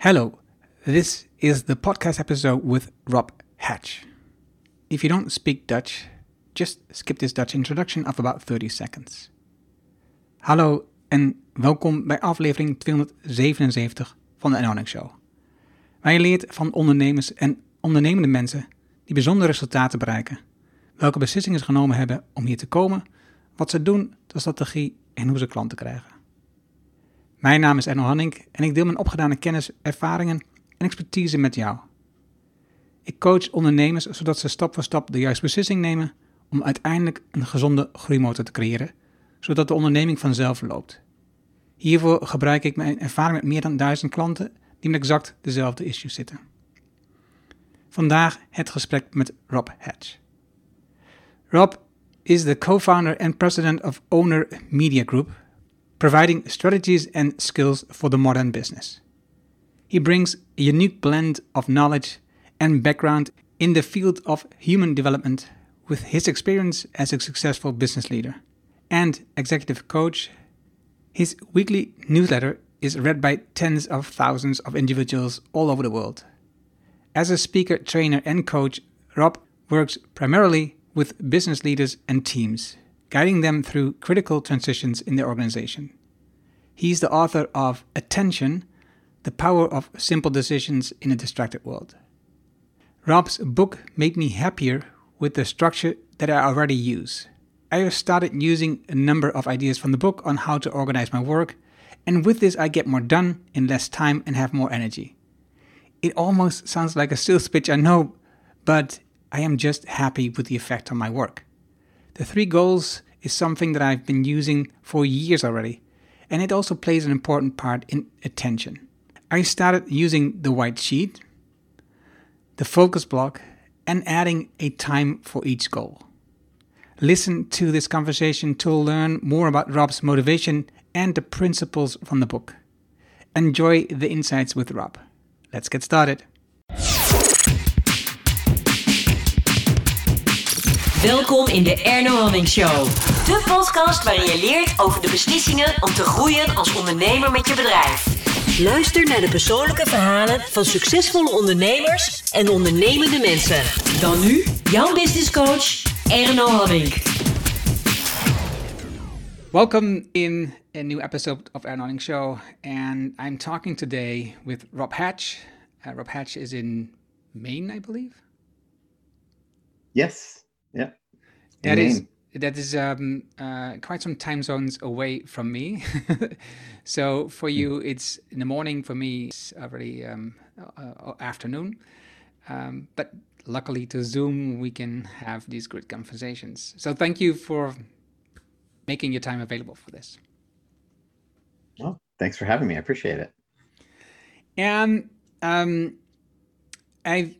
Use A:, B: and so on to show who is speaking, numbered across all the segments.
A: Hello, this is the podcast episode with Rob Hatch. If you don't speak Dutch, just skip this Dutch introduction of about 30 seconds. Hallo en welkom bij aflevering 277 van de Anonic Show. Waar je leert van ondernemers en ondernemende mensen die bijzondere resultaten bereiken, welke beslissingen ze genomen hebben om hier te komen, wat ze doen, de strategie en hoe ze klanten krijgen. Mijn naam is Erno Hanning en ik deel mijn opgedane kennis, ervaringen en expertise met jou. Ik coach ondernemers zodat ze stap voor stap de juiste beslissing nemen om uiteindelijk een gezonde groeimotor te creëren, zodat de onderneming vanzelf loopt. Hiervoor gebruik ik mijn ervaring met meer dan duizend klanten die met exact dezelfde issues zitten. Vandaag het gesprek met Rob Hatch. Rob is the co-founder and president of Owner Media Group, providing strategies and skills for the modern business. He brings a unique blend of knowledge and background in the field of human development with his experience as a successful business leader and executive coach. His weekly newsletter is read by tens of thousands of individuals all over the world. As a speaker, trainer, and coach, Rob works primarily with business leaders and teams, guiding them through critical transitions in their organization. He's the author of Attention The Power of Simple Decisions in a Distracted World. Rob's book made me happier with the structure that I already use. I have started using a number of ideas from the book on how to organize my work, and with this, I get more done in less time and have more energy. It almost sounds like a sales pitch, I know, but I am just happy with the effect on my work. The three goals is something that I've been using for years already, and it also plays an important part in attention. I started using the white sheet, the focus block, and adding a time for each goal. Listen to this conversation to learn more about Rob's motivation and the principles from the book. Enjoy the insights with Rob. Let's get started.
B: Welkom in de Erno Hamming Show. De podcast waarin je leert over de beslissingen om te groeien als ondernemer met je bedrijf. Luister naar de persoonlijke verhalen van succesvolle ondernemers en ondernemende mensen. Dan nu, jouw business coach, Erno Hamming.
A: Welcome in a new episode of Aaron Onning Show, and I'm talking today with Rob Hatch. Uh, Rob Hatch is in Maine, I believe.
C: Yes. Yeah.
A: That is that is um, uh, quite some time zones away from me. so for you, it's in the morning. For me, it's already um, uh, afternoon. Um, but luckily, to Zoom, we can have these good conversations. So thank you for making your time available for this.
C: Well, thanks for having me. I appreciate it.
A: And um, I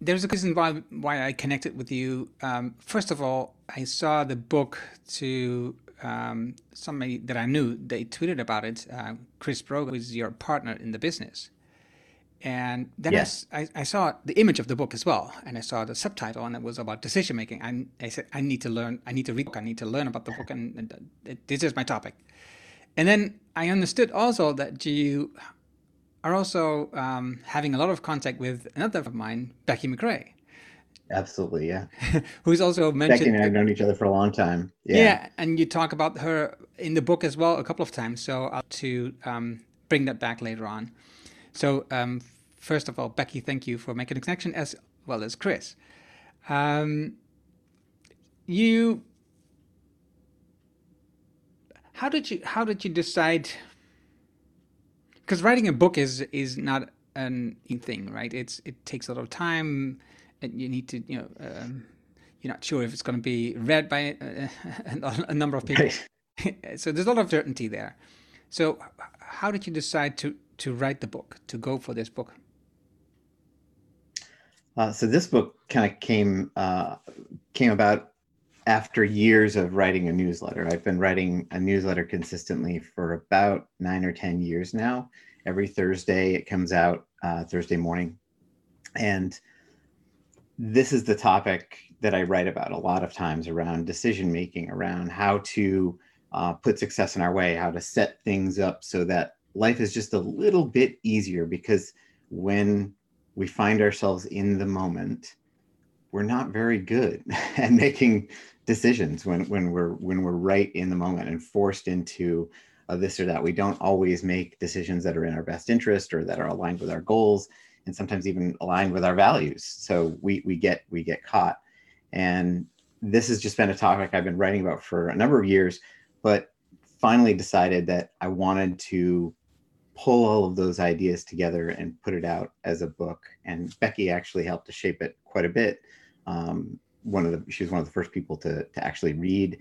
A: there's a reason why why I connected with you. Um, first of all, I saw the book to um, somebody that I knew. They tweeted about it. Uh, Chris Brogan is your partner in the business, and then
C: Yes.
A: I, I, I saw the image of the book as well, and I saw the subtitle, and it was about decision making. And I said, I need to learn. I need to read. I need to learn about the book, and, and uh, this is my topic. And then I understood also that you are also um, having a lot of contact with another of mine, Becky McCray,
C: Absolutely. Yeah.
A: who's also mentioned.
C: Becky and I have known each other for a long time.
A: yeah.
C: Yeah.
A: and you talk about her in the book as well a couple of times. So I'll to um, bring that back later on. So um, first of all, Becky, thank you for making a connection as well as Chris. Um, you, how did you how did you decide? Because writing a book is is not an easy thing, right? It's it takes a lot of time, and you need to you know. Um, you're not sure if it's going to be read by a, a, a number of people.
C: Right.
A: so there's a lot of uncertainty there. So how did you decide to to write the book, to go for this book?
C: Uh, so this book kind of came uh, came about after years of writing a newsletter. I've been writing a newsletter consistently for about nine or ten years now. Every Thursday, it comes out uh, Thursday morning, and this is the topic that I write about a lot of times around decision making, around how to uh, put success in our way, how to set things up so that life is just a little bit easier because when we find ourselves in the moment, we're not very good at making decisions when when we're when we're right in the moment and forced into uh, this or that. We don't always make decisions that are in our best interest or that are aligned with our goals, and sometimes even aligned with our values. So we we get we get caught, and this has just been a topic I've been writing about for a number of years, but finally decided that I wanted to pull all of those ideas together and put it out as a book. And Becky actually helped to shape it quite a bit. Um, one of the she was one of the first people to to actually read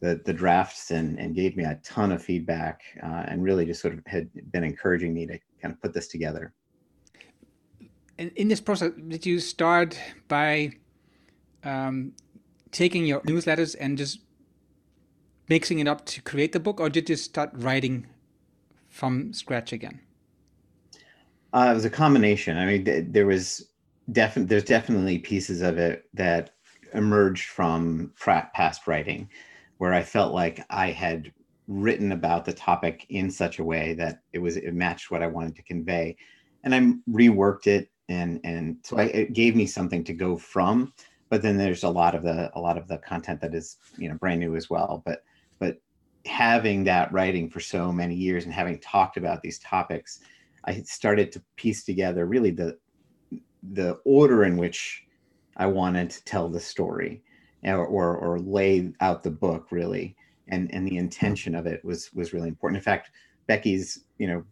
C: the the drafts and and gave me a ton of feedback uh, and really just sort of had been encouraging me to kind of put this together.
A: And in this process, did you start by um, taking your newsletters and just mixing it up to create the book, or did you start writing from scratch again?
C: Uh, it was a combination. I mean, there was definitely there's definitely pieces of it that emerged from past writing, where I felt like I had written about the topic in such a way that it was it matched what I wanted to convey, and I reworked it, and and so I, it gave me something to go from. But then there's a lot of the a lot of the content that is you know brand new as well. But but having that writing for so many years and having talked about these topics, I started to piece together really the the order in which I wanted to tell the story or, or, or lay out the book really. And, and the intention of it was, was really important. In fact, Becky's, you know,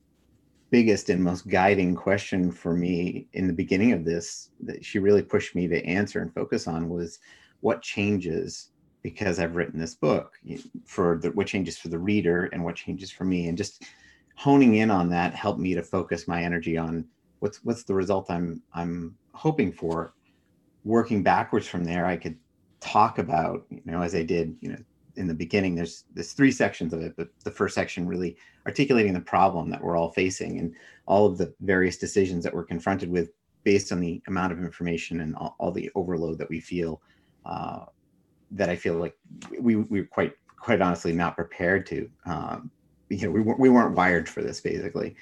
C: biggest and most guiding question for me in the beginning of this that she really pushed me to answer and focus on was what changes because I've written this book for the what changes for the reader and what changes for me and just honing in on that helped me to focus my energy on what's what's the result I'm I'm hoping for. Working backwards from there, I could talk about you know as I did you know in the beginning. There's there's three sections of it, but the first section really articulating the problem that we're all facing and all of the various decisions that we're confronted with based on the amount of information and all, all the overload that we feel. Uh, that I feel like we we are quite quite honestly not prepared to. Um, you know, we we weren't wired for this basically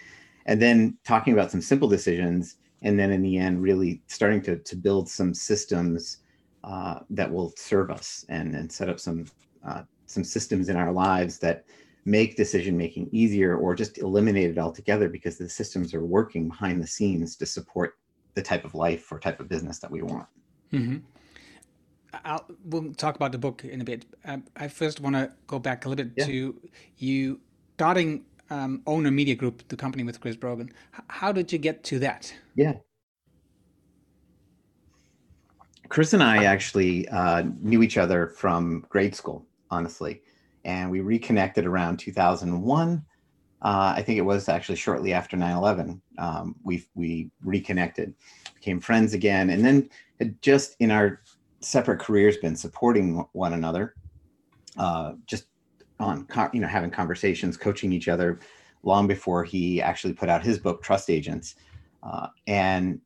C: and then talking about some simple decisions and then in the end really starting to, to build some systems uh, that will serve us and, and set up some uh, some systems in our lives that make decision making easier or just eliminate it altogether because the systems are working behind the scenes to support the type of life or type of business that we want.
A: Mm-hmm. I'll, we'll talk about the book in a bit. Um, I first want to go back a little bit yeah. to you starting um, Owner Media Group, the company with Chris Brogan. H- how did you get to that?
C: Yeah. Chris and I actually uh, knew each other from grade school, honestly, and we reconnected around 2001. Uh, I think it was actually shortly after 9/11. Um, we we reconnected, became friends again, and then had just in our separate careers been supporting one another, uh, just on you know having conversations, coaching each other long before he actually put out his book Trust Agents. Uh, and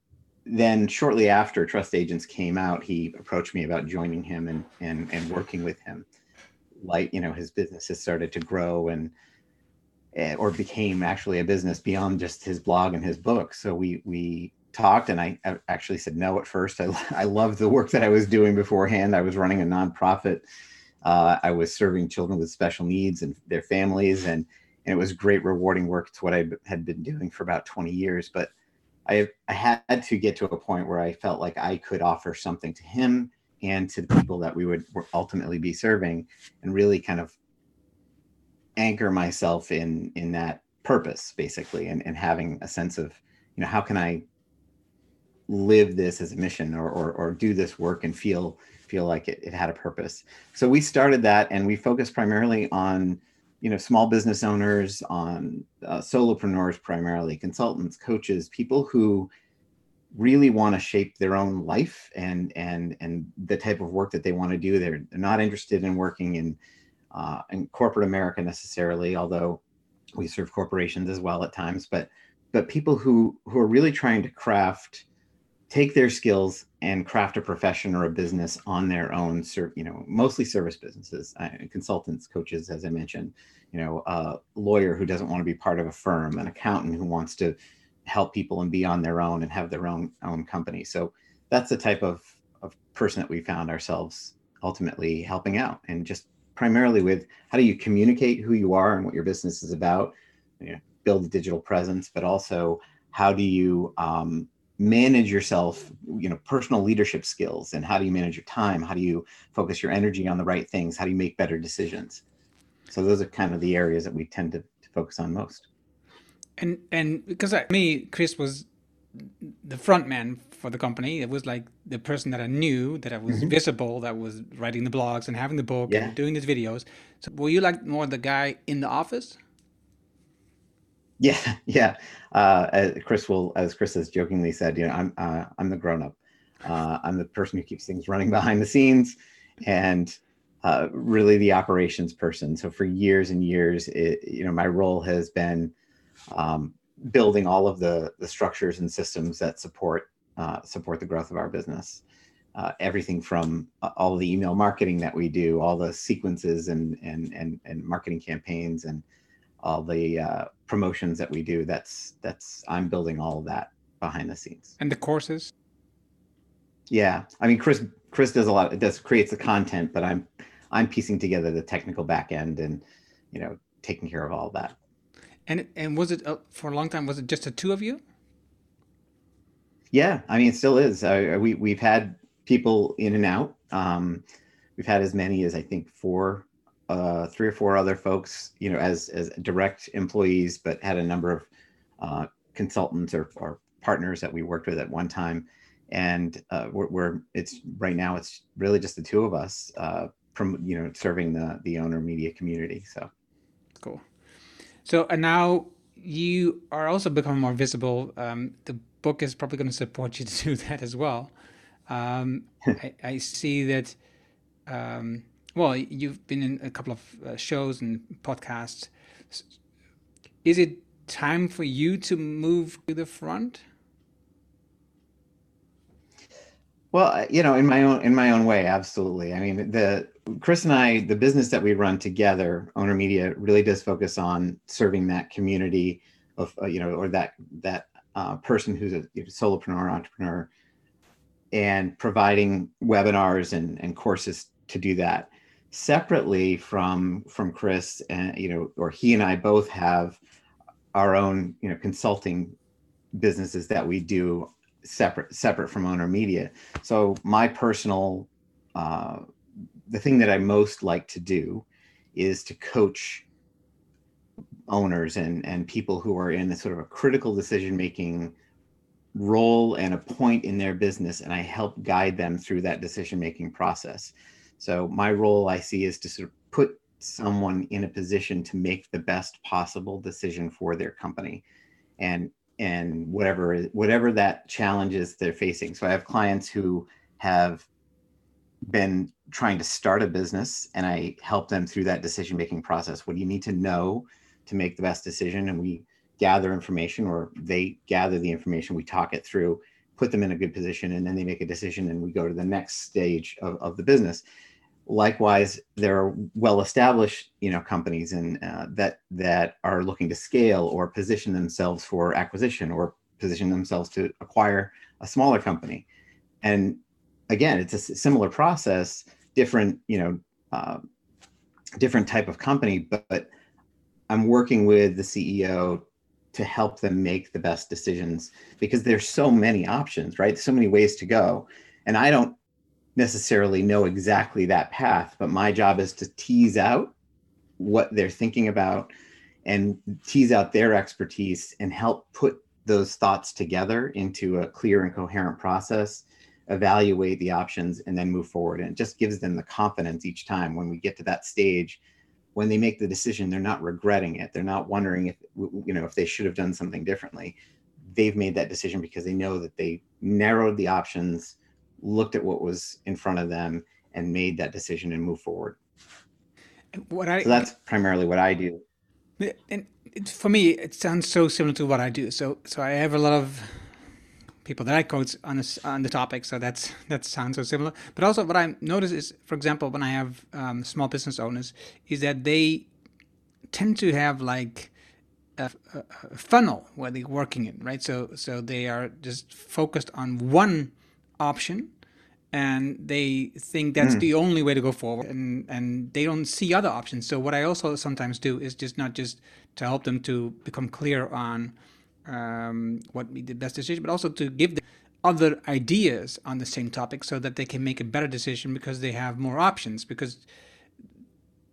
C: then shortly after Trust Agents came out, he approached me about joining him and and and working with him. Like you know, his business has started to grow and eh, or became actually a business beyond just his blog and his book. So we we talked and I actually said no at first. I, I loved the work that I was doing beforehand. I was running a nonprofit uh, I was serving children with special needs and their families, and, and it was great, rewarding work. It's what I had been doing for about 20 years. But I, I had to get to a point where I felt like I could offer something to him and to the people that we would ultimately be serving, and really kind of anchor myself in in that purpose, basically, and, and having a sense of, you know, how can I live this as a mission or, or, or do this work and feel feel like it, it had a purpose. So we started that and we focused primarily on, you know, small business owners, on uh, solopreneurs primarily, consultants, coaches, people who really want to shape their own life and and and the type of work that they want to do. They're, they're not interested in working in uh, in corporate America necessarily, although we serve corporations as well at times. But but people who who are really trying to craft take their skills and craft a profession or a business on their own you know mostly service businesses uh, consultants coaches as i mentioned you know a lawyer who doesn't want to be part of a firm an accountant who wants to help people and be on their own and have their own own company. So that's the type of, of person that we found ourselves ultimately helping out. And just primarily with how do you communicate who you are and what your business is about? You know, build a digital presence but also how do you um, manage yourself you know personal leadership skills and how do you manage your time? How do you focus your energy on the right things? How do you make better decisions? So those are kind of the areas that we tend to, to focus on most.
A: And and because I, me chris was the front man for the company. It was like the person that i knew that i was mm-hmm. visible that was writing the blogs and having the book yeah. and doing these videos. So were you like more the guy in the office
C: yeah, yeah. Uh, Chris will, as Chris has jokingly said, you know, I'm uh, I'm the grown up. Uh, I'm the person who keeps things running behind the scenes, and uh, really the operations person. So for years and years, it, you know, my role has been um, building all of the the structures and systems that support uh, support the growth of our business. Uh, everything from all the email marketing that we do, all the sequences and and and, and marketing campaigns, and all the uh, promotions that we do that's that's i'm building all of that behind the scenes.
A: And the courses?
C: Yeah. I mean chris chris does a lot it does creates the content but i'm i'm piecing together the technical back end and you know taking care of all of that.
A: And and was it uh, for a long time was it just the two of you?
C: Yeah. I mean it still is. Uh, we we've had people in and out. Um, we've had as many as i think four uh, three or four other folks, you know, as as direct employees, but had a number of uh, consultants or, or partners that we worked with at one time. And uh, we're, we're, it's right now it's really just the two of us uh, from you know serving the the owner media community. So
A: cool. So and now you are also becoming more visible. Um, the book is probably going to support you to do that as well. Um, I, I, see that. Um, well, you've been in a couple of uh, shows and podcasts. Is it time for you to move to the front?
C: Well, you know, in my own in my own way, absolutely. I mean, the Chris and I, the business that we run together, Owner Media, really does focus on serving that community of uh, you know, or that that uh, person who's a solopreneur, entrepreneur, and providing webinars and and courses to do that separately from from Chris and you know or he and I both have our own you know consulting businesses that we do separate separate from owner media. So my personal uh, the thing that i most like to do is to coach owners and and people who are in a sort of a critical decision making role and a point in their business and i help guide them through that decision making process so my role I see is to sort of put someone in a position to make the best possible decision for their company and and whatever whatever that challenge is they're facing. So I have clients who have been trying to start a business and I help them through that decision making process. What do you need to know to make the best decision? And we gather information or they gather the information, we talk it through, put them in a good position, and then they make a decision and we go to the next stage of, of the business likewise there are well established you know companies and uh, that that are looking to scale or position themselves for acquisition or position themselves to acquire a smaller company. And again it's a similar process different you know uh, different type of company but, but i'm working with the ceo to help them make the best decisions because there's so many options right? So many ways to go. And i don't necessarily know exactly that path, but my job is to tease out what they're thinking about and tease out their expertise and help put those thoughts together into a clear and coherent process evaluate the options and then move forward. And it just gives them the confidence each time when we get to that stage when they make the decision they're not regretting it. They're not wondering if you know if they should have done something differently. They've made that decision because they know that they narrowed the options looked at what was in front of them and made that decision and move forward. What I so that's primarily what I do.
A: And for me, it sounds so similar to what I do. So so I have a lot of people that I coach on this, on the topic, so that's that sounds so similar. But also, what I notice is, for example, when I have um, small business owners, is that they tend to have like a, a, funnel where they're working in, right? So so they are just focused on one option and they think that's mm. the only way to go forward and and they don't see other options. So what i also sometimes do is just not just to help them to become clear on um, what be the best decision but also to give them other ideas on the same topic so that they can make a better decision because they have more options because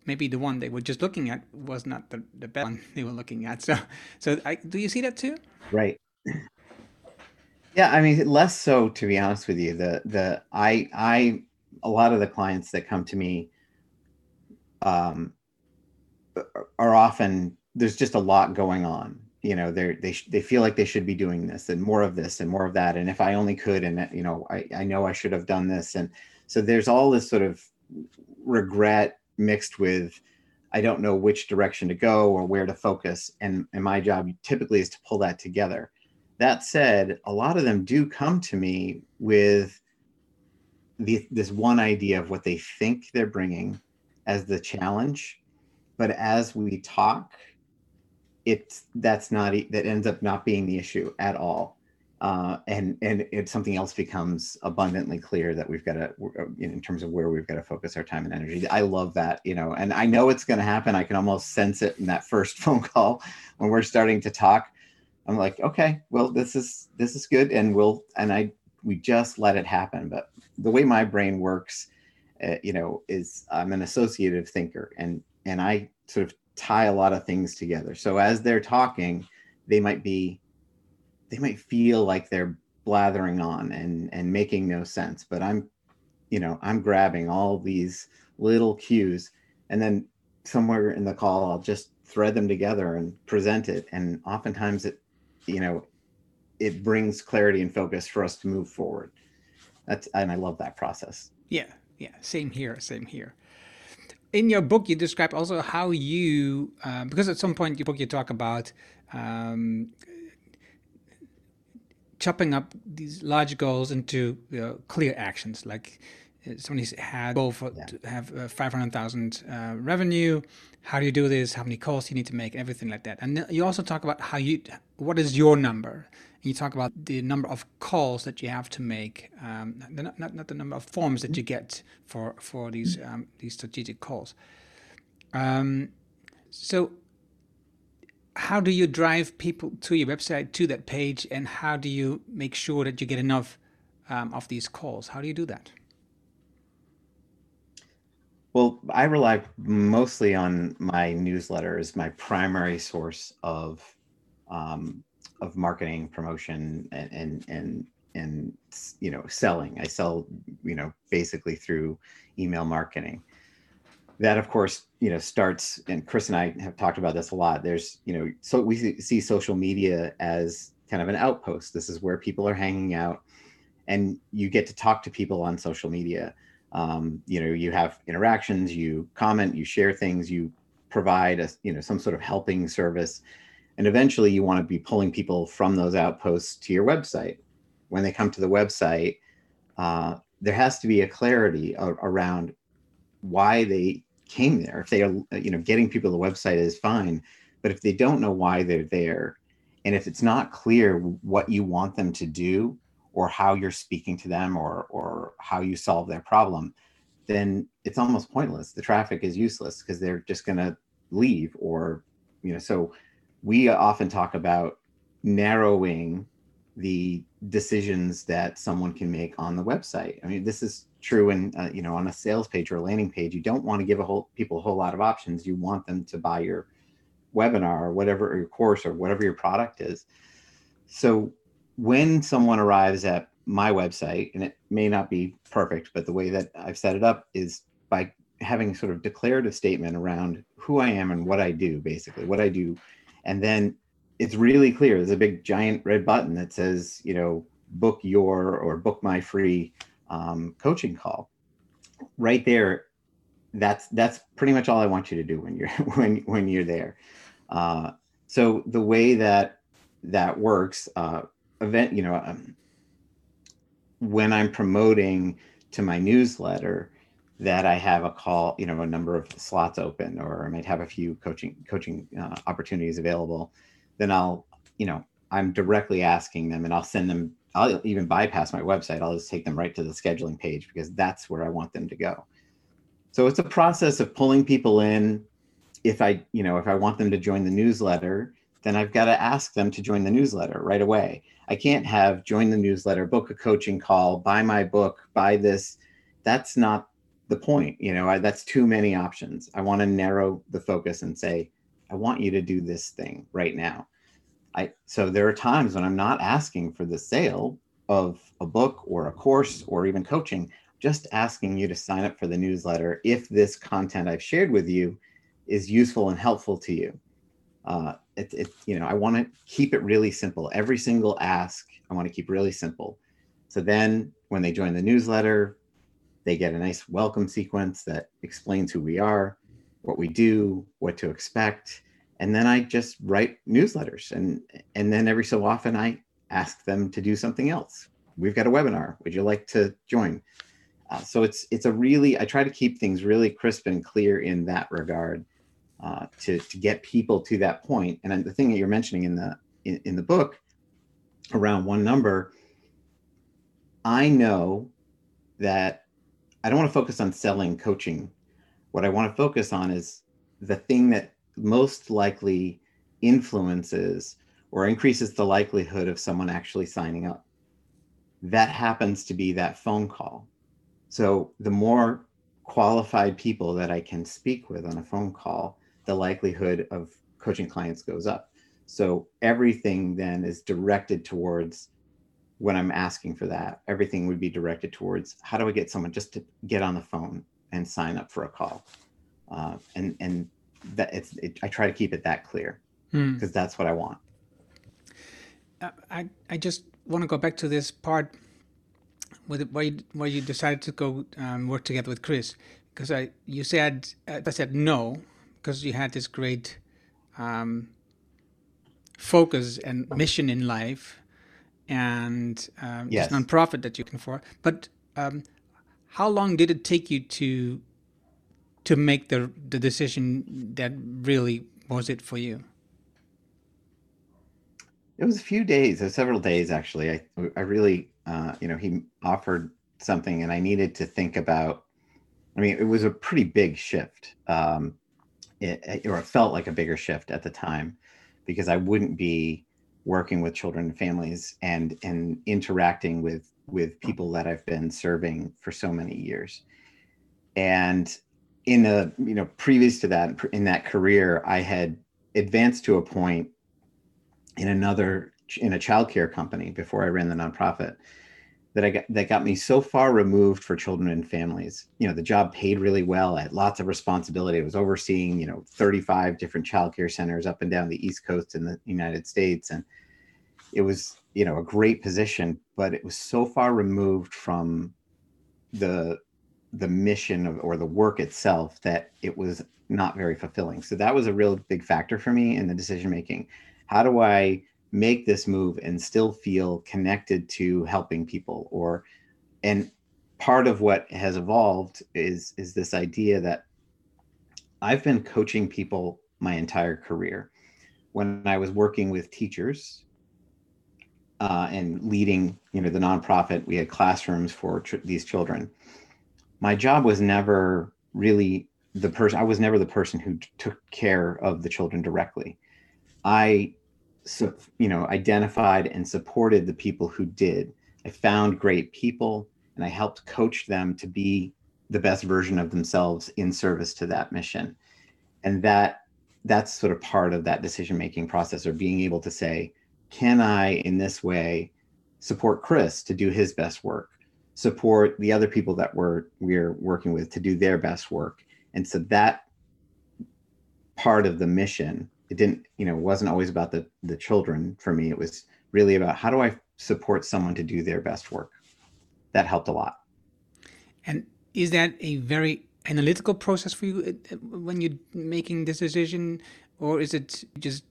A: maybe the one they were just looking at was not the, the best one they were looking at. So so I, do you see that too?
C: Right yeah, I mean, less so to be honest with you. The the I I a lot of the clients that come to me um, are often there's just a lot going on. You know, they they they feel like they should be doing this and more of this and more of that. And if I only could, and you know, I I know I should have done this. And so there's all this sort of regret mixed with I don't know which direction to go or where to focus. And and my job typically is to pull that together that said, a lot of them do come to me with the, this one idea of what they think they're bringing as the challenge. But as we talk, it's that's not that ends up not being the issue at all. Uh, and and it something else becomes abundantly clear that we've got to uh, in terms of where we've got to focus our time and energy i love that you know and i know it's going to happen i can almost sense it in that first phone call when we're starting to talk I'm like, okay, well, this is this is good, and we'll and I we just let it happen. But the way my brain works, uh, you know, is I'm an associative thinker, and and I sort of tie a lot of things together. So as they're talking, they might be, they might feel like they're blathering on and and making no sense, but I'm, you know, I'm grabbing all these little cues, and then somewhere in the call, I'll just thread them together and present it, and oftentimes it you know, it brings clarity and focus for us to move forward. That's and I love that process.
A: Yeah, yeah, same here, same here. In your book, you describe also how you, uh, because at some point in your book you talk about um, chopping up these large goals into you know, clear actions. Like uh, somebody had both yeah. have uh, 500,000 uh, revenue. How do you do this? How many calls you need to make? Everything like that. And you also talk about how you, what is your number? And you talk about the number of calls that you have to make, um, not, not, not the number of forms that you get for for these um, these strategic calls. Um, so how do you drive people to your website to that page and how do you make sure that you get enough um, of these calls how do you do that
C: well, I rely mostly on my newsletter as my primary source of um, of marketing, promotion, and, and and and you know selling. I sell you know basically through email marketing. That of course you know starts, and Chris and I have talked about this a lot. There's you know so we see social media as kind of an outpost. This is where people are hanging out, and you get to talk to people on social media um, you know you have interactions you comment you share things you provide a you know some sort of helping service. And eventually you want to be pulling people from those outposts to your website. When they come to the website uh, there has to be a clarity around why they came there. If they are you know getting people to the website is fine but if they don't know why they're there and if it's not clear what you want them to do or how you're speaking to them or or how you solve their problem then it's almost pointless. The traffic is useless because they're just going to leave or you know so we often talk about narrowing the decisions that someone can make on the website. I mean this is true in uh, you know on a sales page or a landing page you don't want to give a whole people a whole lot of options. You want them to buy your webinar or whatever or your course or whatever your product is. So when someone arrives at my website, and it may not be perfect, but the way that I've set it up is by having sort of declarative statement around who I am and what I do, basically what I do, and then it's really clear. There's a big giant red button that says, you know, book your or book my free um, coaching call. Right there, that's that's pretty much all I want you to do when you're when when you're there. Uh, so the way that that works, uh, event, you know, um, when I'm promoting to my newsletter that I have a call, you know, a number of slots open, or I might have a few coaching coaching uh, opportunities available, then I'll, you know, I'm directly asking them, and I'll send them. I'll even bypass my website. I'll just take them right to the scheduling page because that's where I want them to go. So it's a process of pulling people in. If I, you know, if I want them to join the newsletter, then I've got to ask them to join the newsletter right away. I can't have join the newsletter, book a coaching call, buy my book, buy this. That's not the point. You know, I, that's too many options. I want to narrow the focus and say, I want you to do this thing right now. I so there are times when I'm not asking for the sale of a book or a course or even coaching, just asking you to sign up for the newsletter if this content I've shared with you is useful and helpful to you. Uh, it, it, you know, I want to keep it really simple. Every single ask, I want to keep really simple. So then when they join the newsletter, they get a nice welcome sequence that explains who we are, what we do, what to expect. And then I just write newsletters and and then every so often I ask them to do something else. We've got a webinar. Would you like to join? Uh, so it's it's a really I try to keep things really crisp and clear in that regard uh, to to get people to that point. And the thing that you're mentioning in the in, in the book around one number, I know that I don't want to focus on selling coaching. What I want to focus on is the thing that most likely influences or increases the likelihood of someone actually signing up. That happens to be that phone call. So the more qualified people that I can speak with on a phone call, the likelihood of coaching clients goes up. So everything then is directed towards when I'm asking for that, everything would be directed towards how do I get someone just to get on the phone and sign up for a call, uh, and and that it's it, I try to keep it that clear because hmm. that's what I want.
A: I I just want to go back to this part with why you, why you decided to go um, work together with Chris because I you said uh, I said no because you had this great um, focus and mission in life and um, yes. this nonprofit that you're looking for. But um, how long did it take you to to make the the decision that really was it for you?
C: It was a few days, uh, several days actually. I I really, uh, you know, he offered something, and I needed to think about. I mean, it was a pretty big shift, um, it, or it felt like a bigger shift at the time, because I wouldn't be working with children and families and and interacting with with people that I've been serving for so many years. And in a you know previous to that in that career, I had advanced to a point in another in a childcare company before I ran the nonprofit that I got that got me so far removed for children and families. You know, the job paid really well. I had lots of responsibility. I was overseeing, you know, 35 different childcare centers up and down the East Coast in the United States. And it was, you know, a great position, but it was so far removed from the the mission of, or the work itself that it was not very fulfilling. So that was a real big factor for me in the decision making. How do I make this move and still feel connected to helping people or and part of what has evolved is is this idea that I've been coaching people my entire career. When I was working with teachers uh, and leading, you know, the nonprofit, we had classrooms for tr- these children. My job was never really the person. I was never the person who t- took care of the children directly. I so, you know, identified and supported the people who did. I found great people and I helped coach them to be the best version of themselves in service to that mission. And that that's sort of part of that decision making process or being able to say, can I in this way support Chris to do his best work, support the other people that we're we're working with to do their best work. And so that part of the mission it didn't you know wasn't always about the the children for me it was really about how do i support someone to do their best work that helped a lot
A: and is that a very analytical process for you uh, uh, when you're making this decision or is it just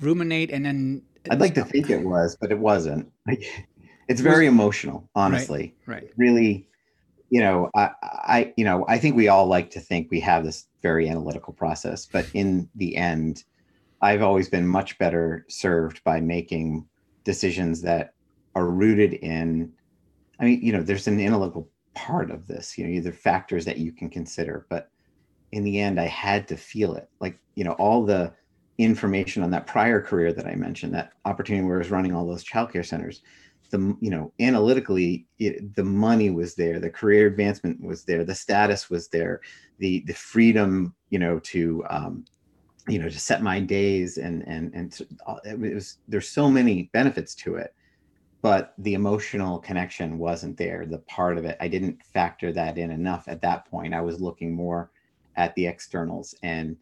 A: ruminate and then
C: i'd like to think it was but it wasn't it's very emotional, honestly.
A: Right. right.
C: Really, you know, I, I, you know, I think we all like to think we have this very analytical process, but in the end, I've always been much better served by making decisions that are rooted in. I mean, you know, there's an analytical part of this. You know, either factors that you can consider, but in the end, I had to feel it. Like, you know, all the information on that prior career that I mentioned, that opportunity where I was running all those childcare centers, the you know analytically it, the money was there, the career advancement was there, the status was there, the the freedom you know to um, you know to set my days and and and it was there's so many benefits to it but the emotional connection wasn't there the part of it i didn't factor that in enough at that point i was looking more at the externals and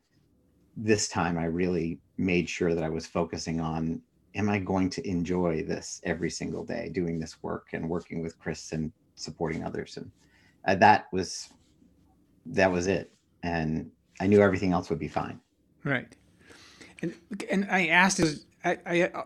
C: this time I really made sure that I was focusing on am I going to enjoy this every single day doing this work and working with Chris and supporting others? And uh, that was that was it. And I knew everything else would be fine.
A: Right. And and I asked I, I uh,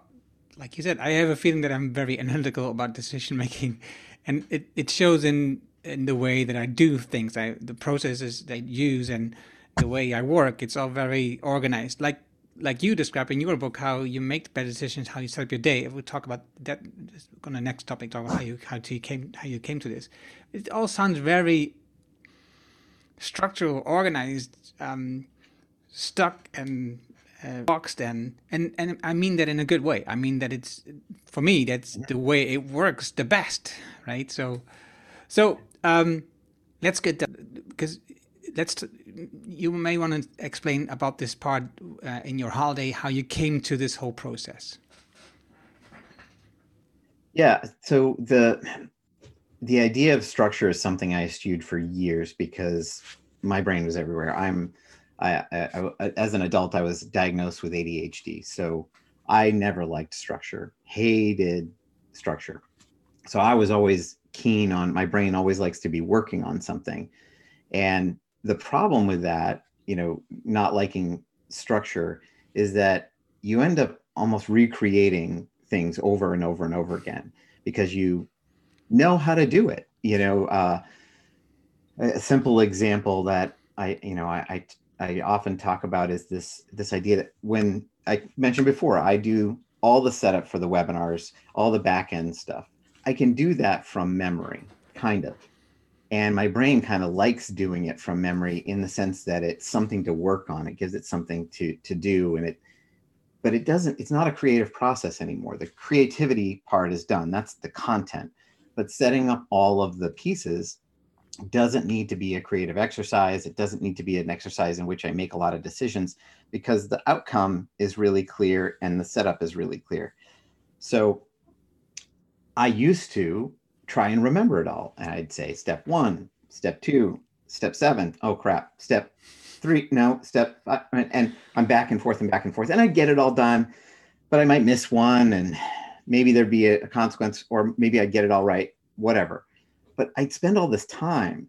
A: like you said I have a feeling that I'm very analytical about decision making. And it, it shows in in the way that I do things. I the processes that I use and the way I work, it's all very organized. Like like you describe in your book how you make better decisions, how you set up your day. If we talk about that on the next topic, talk about how you how you came how you came to this. It all sounds very structural, organized, um, stuck and uh, boxed and and and I mean that in a good way. I mean that it's for me that's the way it works the best, right? So so um, let's get because let's you may want to explain about this part uh, in your holiday how you came to this whole process.
C: Yeah so the the idea of structure is something i eschewed for years because my brain was everywhere. I'm I, I, I, as an adult i was diagnosed with adhd so i never liked structure hated structure. So i was always keen on my brain always likes to be working on something. And the problem with that, you know, not liking structure is that you end up almost recreating things over and over and over again because you know how to do it. You know, uh, a simple example that I, you know, I, I, I often talk about is this this idea that when I mentioned before, I do all the setup for the webinars, all the back end stuff. I can do that from memory, kind of and my brain kind of likes doing it from memory in the sense that it's something to work on. It gives it something to to do and it but it doesn't it's not a creative process anymore. The creativity part is done. That's the content. But setting up all of the pieces doesn't need to be a creative exercise. It doesn't need to be an exercise in which i make a lot of decisions because the outcome is really clear and the setup is really clear. So i used to try and remember it all. And I'd say step one, step two, step seven. Oh crap, step three, no, step five, and I'm back and forth and back and forth. And I'd get it all done, but I might miss one and maybe there'd be a, a consequence, or maybe I'd get it all right, whatever. But I'd spend all this time.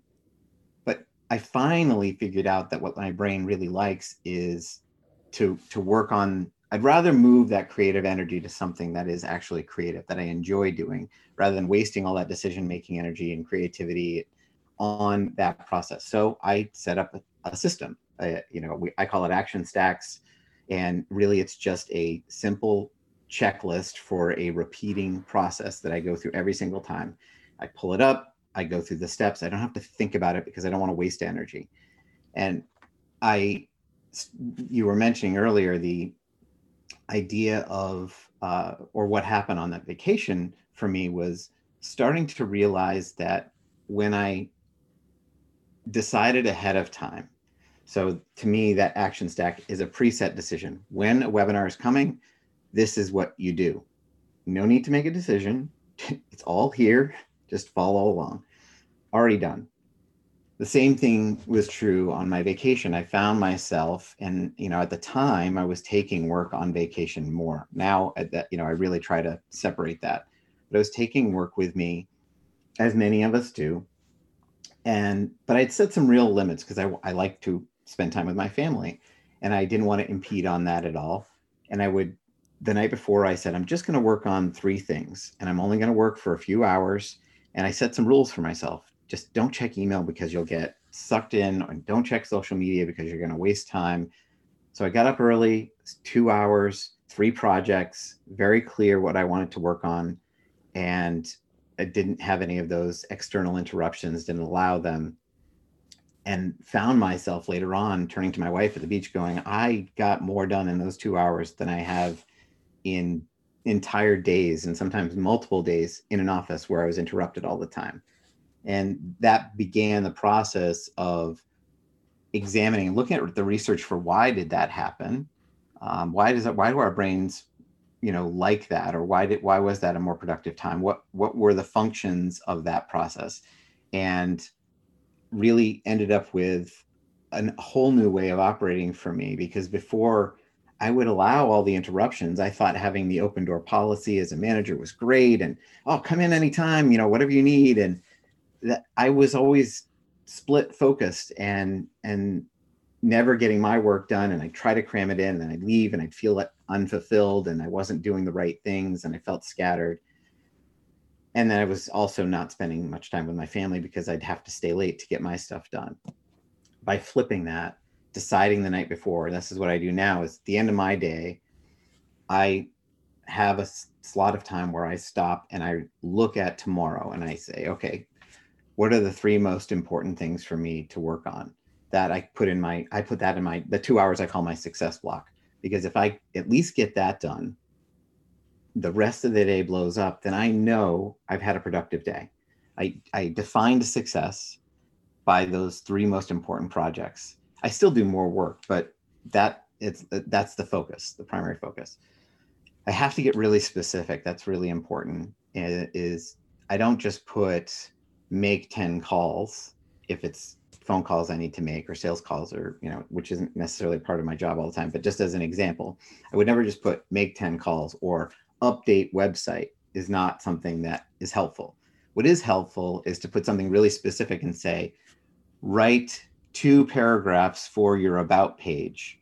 C: But I finally figured out that what my brain really likes is to to work on I'd rather move that creative energy to something that is actually creative that I enjoy doing rather than wasting all that decision making energy and creativity on that process. So I set up a, system. Uh, you know, we, I call it action stacks, and really it's just a simple checklist for a repeating process that I go through every single time. I pull it up, I go through the steps. I don't have to think about it because I don't want to waste energy. And I, you were mentioning earlier the idea of uh, or what happened on that vacation for me was starting to realize that when I decided ahead of time, so to me, that action stack is a preset decision. When a webinar is coming, this is what you do. No need to make a decision. It's all here. Just follow along. Already done the same thing was true on my vacation. I found myself, and you know, at the time, I was taking work on vacation more. Now, at that, you know, I really try to separate that. But I was taking work with me, as many of us do, and but I'd set some real limits because I I like to spend time with my family, and I didn't want to impede on that at all. And I would the night before, I said, I'm just going to work on three things and I'm only going to work for a few hours. And I set some rules for myself. Just don't check email because you'll get sucked in, and don't check social media because you're going to waste time. So I got up early, two hours, three projects, very clear what I wanted to work on. And I didn't have any of those external interruptions, didn't allow them. And found myself later on turning to my wife at the beach going, I got more done in those two hours than I have in entire days and sometimes multiple days in an office where I was interrupted all the time. And that began the process of examining looking at the research for why did that happen? Um, why does it, why do our brains, you know, like that? Or why did, why was that a more productive time? What, what were the functions of that process? And really ended up with a whole new way of operating for me because before I would allow all the interruptions. I thought having the open door policy as a manager was great and oh come in anytime, you know, whatever you need. And that I was always split focused and and never getting my work done and I try to cram it in and I'd leave and I'd feel unfulfilled and I wasn't doing the right things and I felt scattered. And then I was also not spending much time with my family because I'd have to stay late to get my stuff done. By flipping that, deciding the night before, and this is what I do now, is at the end of my day, I have a slot of time where I stop and I look at tomorrow and I say, okay, what are the three most important things for me to work on? That I put in my, I put that in my, the two hours I call my success block. Because if I at least get that done, the rest of the day blows up, then I know I've had a productive day. I, I defined success by those three most important projects I still do more work, but that it's uh, that's the focus, the primary focus. I have to get really specific. That's really important. Eh, is I don't just put make 10 calls if it's phone calls I need to make or sales calls or, you know, which isn't necessarily part of my job all the time, but just as an example, I would never just put make 10 calls or update website is not something that is helpful. What is helpful is to put something really specific and say, write two paragraphs for your about page,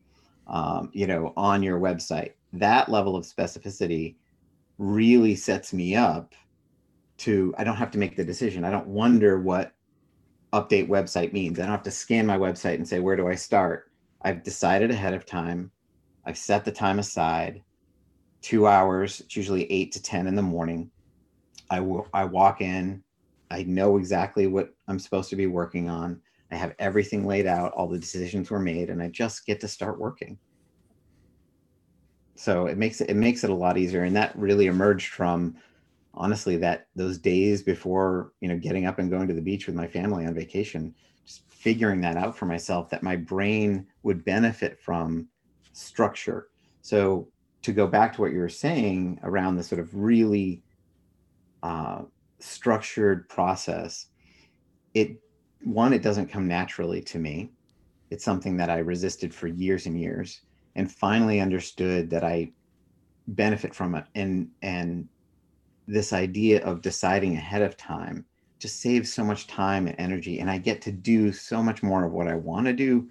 C: um, you know, on your website. That level of specificity really sets me up to, I don't have to make the decision. I don't wonder what update website means. I don't have to scan my website and say, where do I start? I've decided ahead of time. I've set the time aside, two hours. It's usually eight to 10 in the morning. I, will, I walk in. I know exactly what I'm supposed to be working on. I have everything laid out, all the decisions were made, and I just get to start working. So it makes it, it makes it a lot easier. And that really emerged from honestly that those days before, you know, getting up and going to the beach with my family on vacation, just figuring that out for myself that my brain would benefit from structure. So to go back to what you were saying around the sort of really uh, structured process, it one, it doesn't come naturally to me. It's something that I resisted for years and years, and finally understood that I benefit from it. And and this idea of deciding ahead of time just saves so much time and energy, and I get to do so much more of what I want to do,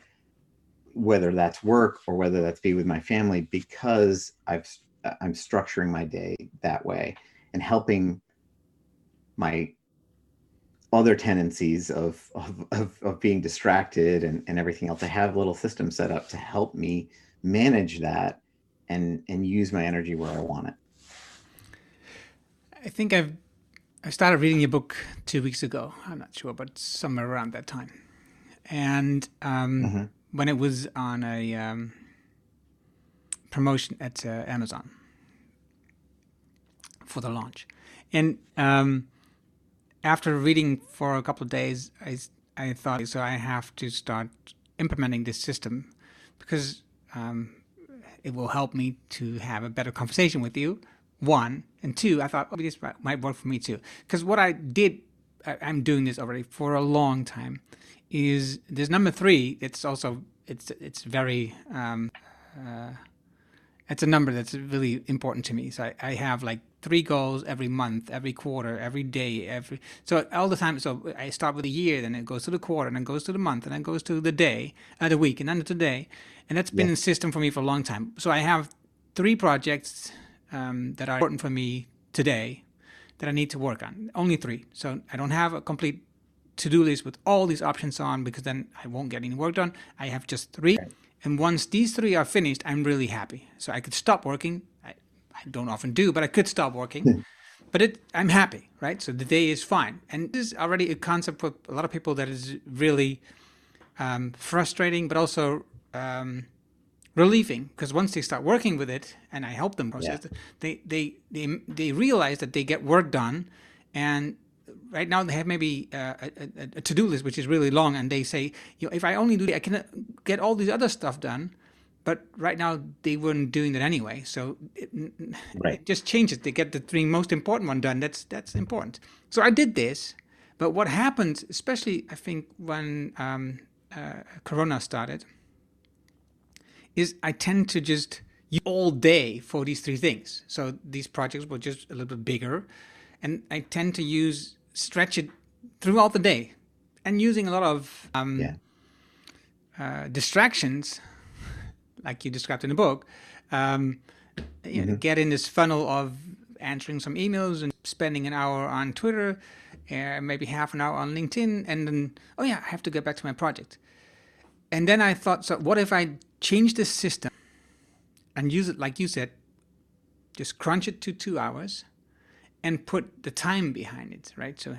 C: whether that's work or whether that's be with my family, because I've uh, I'm structuring my day that way and helping my other tendencies of, of, of, of, being distracted and, and everything else. I have little systems set up to help me manage that and, and use my energy where I want it.
A: I think I've, I started reading your book two weeks ago. I'm not sure, but somewhere around that time. And um, mm-hmm. when it was on a um, promotion at uh, Amazon for the launch. And um, after reading for a couple of days, I, I thought, so I have to start implementing this system because um, it will help me to have a better conversation with you. One and two, I thought, oh, this might work for me too. Because what I did, I, I'm doing this already for a long time. Is there's number three? It's also it's it's very um, uh, it's a number that's really important to me. So I, I have like three goals every month, every quarter, every day, every so all the time. So I start with a year, then it goes to the quarter, and then goes to the month, and then goes to the day, uh, the week, and then to the day, and that's been yeah. a system for me for a long time. So I have three projects um, that are important for me today that I need to work on. Only three. So I don't have a complete to do list with all these options on because then I won't get any work done. I have just three. And once these three are finished, I'm really happy. So I could stop working. I, I don't often do, but I could stop working. Hmm. but it, I'm happy, right? So the day is fine. And this is already a concept for a lot of people that is really um, frustrating, but also um, relieving because once they start working with it and I help them process yeah. it, they, they, they, they realize that they get work done and right now they have maybe uh, a, a, a, to-do list which is really long and they say you know if i only do that i can uh, get all this other stuff done but right now they weren't doing that anyway so it, right. it just changes they get the three most important one done that's that's important so i did this but what happened especially i think when um, uh, corona started is i tend to just use all day for these three things so these projects were just a little bit bigger and i tend to use stretch it throughout the day and using a lot of um, yeah. uh, distractions, like you described in the book, um, you know, mm-hmm. get in this funnel of answering some emails and spending an hour on Twitter, uh, maybe half an hour on LinkedIn, and then, oh yeah, I have to get back to my project. And then I thought, so what if I change the system and use it like you said, just crunch it to two hours and put the time behind it, right? So uh,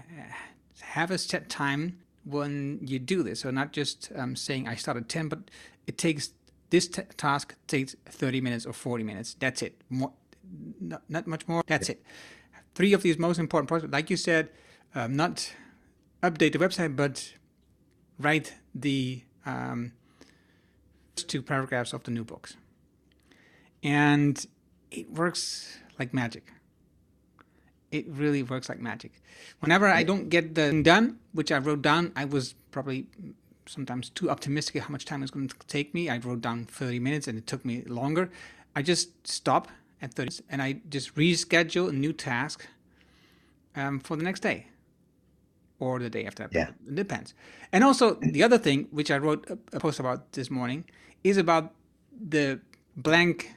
A: have a set time when you do this. So not just um, saying I start at 10, but it takes this t- task takes 30 minutes or 40 minutes. That's it. More, not, not much more. That's it. Three of these most important projects, like you said, um, not update the website, but write the um, two paragraphs of the new books. And it works like magic it really works like magic. Whenever I don't get the done, which I wrote down, I was probably sometimes too optimistic how much time it's going to take me. I wrote down 30 minutes and it took me longer. I just stop at 30 and I just reschedule a new task um, for the next day or the day after that. Yeah. It depends. And also, the other thing, which I wrote a post about this morning, is about the blank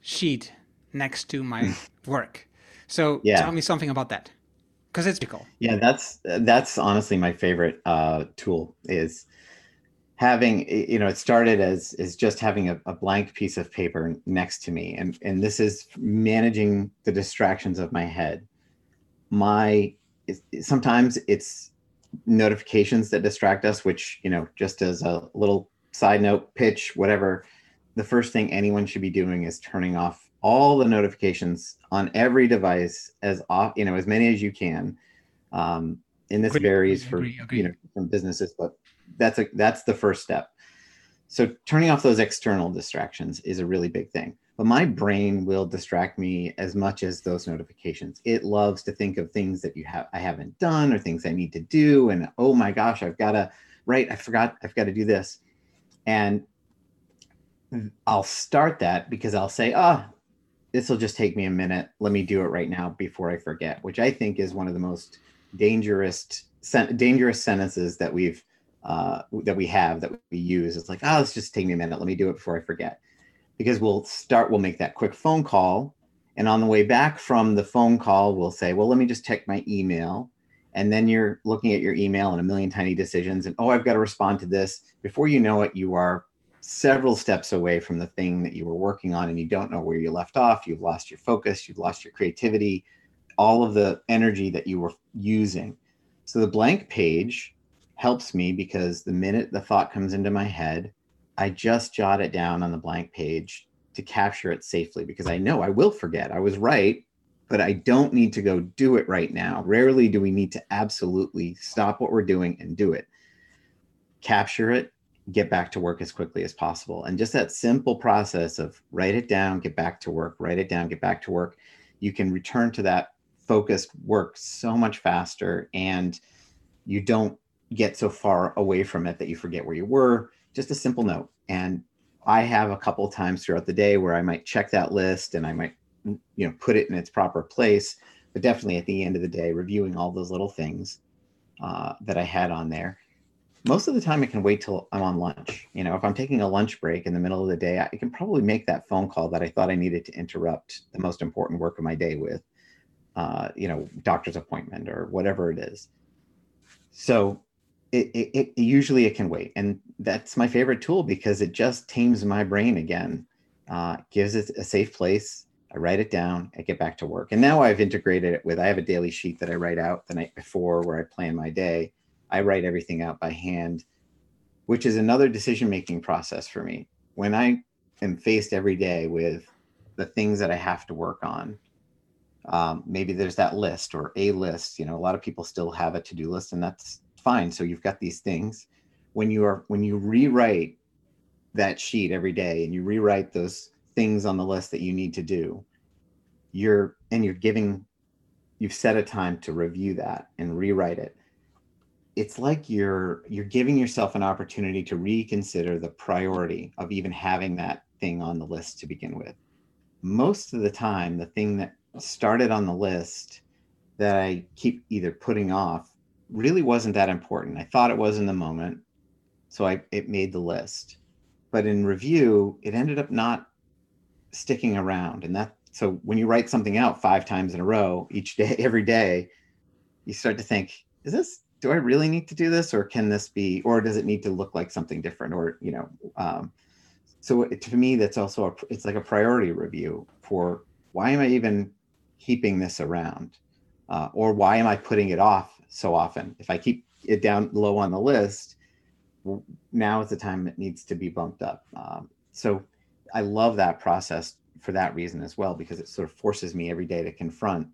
A: sheet next to my work. So yeah. tell me something about that because it's cool.
C: Yeah, that's that's honestly my favorite uh, tool is having you know it started as is just having a, a, blank piece of paper next to me and and this is managing the distractions of my head my sometimes it's notifications that distract us which you know just as a little side note pitch whatever the first thing anyone should be doing is turning off all the notifications on every device as off, you know, as many as you can. Um, and this agree, varies for agree, agree. you know from businesses, but that's a that's the first step. So turning off those external distractions is a really big thing. But my brain will distract me as much as those notifications. It loves to think of things that you have I haven't done or things I need to do, and oh my gosh, I've got to right, I forgot I've got to do this, and I'll start that because I'll say, ah, oh, this will just take me a minute. Let me do it right now before I forget, which I think is one of the most dangerous sen- dangerous sentences that we've uh, that we have that we use. It's like, oh, let's just take me a minute. Let me do it before I forget, because we'll start. We'll make that quick phone call, and on the way back from the phone call, we'll say, well, let me just check my email. And then you're looking at your email and a million tiny decisions, and oh, I've got to respond to this. Before you know it, you are several steps away from the thing that you were working on and you don't know where you left off. You've lost your focus. You've lost your creativity. All of the energy that you were using. So the blank page helps me because the minute the thought comes into my head i just jot it down on the blank page to capture it safely because i know i will forget. I was right but i don't need to go do it right now rarely do we need to absolutely stop what we're doing and do it capture it get back to work as quickly as possible. And just that simple process of write it down, get back to work, write it down, get back to work, you can return to that focused work so much faster and you don't get so far away from it that you forget where you were. Just a simple note. And I have a couple times throughout the day where I might check that list and I might you know put it in its proper place but definitely at the end of the day reviewing all those little things uh, that i had on there most of the time i can wait till I'm on lunch. You know, if I'm taking a lunch break in the middle of the day, I can probably make that phone call that I thought I needed to interrupt the most important work of my day with, uh, you know, doctor's appointment or whatever it is. So it, it, it usually it can wait. And that's my favorite tool because it just tames my brain again, uh, gives it a safe place. I write it down, I get back to work. And now I've integrated it with, I have a daily sheet that I write out the night before where I plan my day I write everything out by hand, which is another decision making process for me. When I am faced every day with the things that I have to work on, um, maybe there's that list or a list. You know, a lot of people still have a to do list, and that's fine. So you've got these things. When you are when you rewrite that sheet every day and you rewrite those things on the list that you need to do, you're and you're giving you've set a time to review that and rewrite it. It's like you're you're giving yourself an opportunity to reconsider the priority of even having that thing on the list to begin with. Most of the time the thing that started on the list that i keep either putting off really wasn't that important. I thought it was in the moment so i it made the list. But in review it ended up not sticking around and that so when you write something out five times in a row each day every day you start to think is this do I really need to do this, or can this be, or does it need to look like something different, or you know, um, so to me, that's also a, it's like a priority review for why am I even keeping this around, uh, or why am I putting it off so often? If I keep it down low on the list, now is the time it needs to be bumped up. Um, so I love that process for that reason as well, because it sort of forces me every day to confront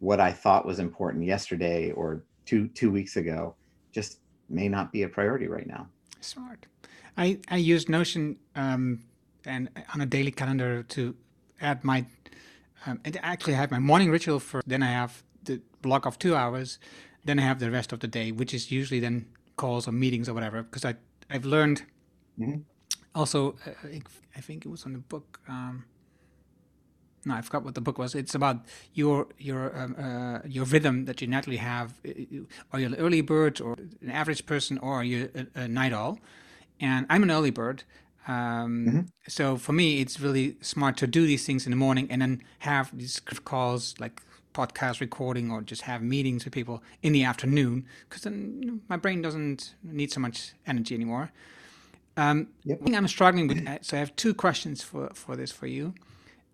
C: what I thought was important yesterday or two two weeks ago just may not be a priority right now.
A: Smart. I I use Notion um, and on a daily calendar to add my. Um, and actually, I have my morning ritual for Then I have the block of two hours. Then I have the rest of the day, which is usually then calls or meetings or whatever. Because I I've learned. Mm-hmm. Also, uh, I think it was on the book. Um, no, I forgot what the book was. It's about your your um, uh, your rhythm that you naturally have. Are you an early bird or an average person, or are you a, a night owl? And I'm an early bird. Um, mm-hmm. So for me, it's really smart to do these things in the morning and then have these calls like podcast recording or just have meetings with people in the afternoon because then you know, my brain doesn't need so much energy anymore. Um, yep. I'm struggling with, that. so I have two questions for, for this for you.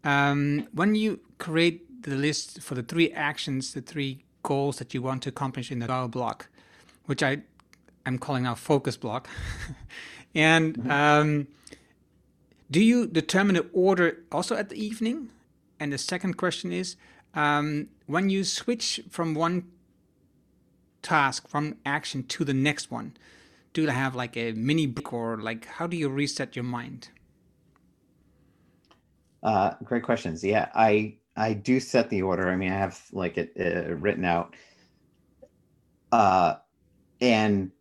A: Um, when you create the list for the three actions, the three goals that you want to accomplish in the dial block, which I I'm calling now focus block, and mm-hmm. um, do you determine the order also at the evening? And the second question is, um, when you switch from one task, from action to the next one, do have like a mini break or like how do you reset your mind?
C: Uh, great questions. Yeah, I I do set the order. I mean, I have like it uh, written out, uh, and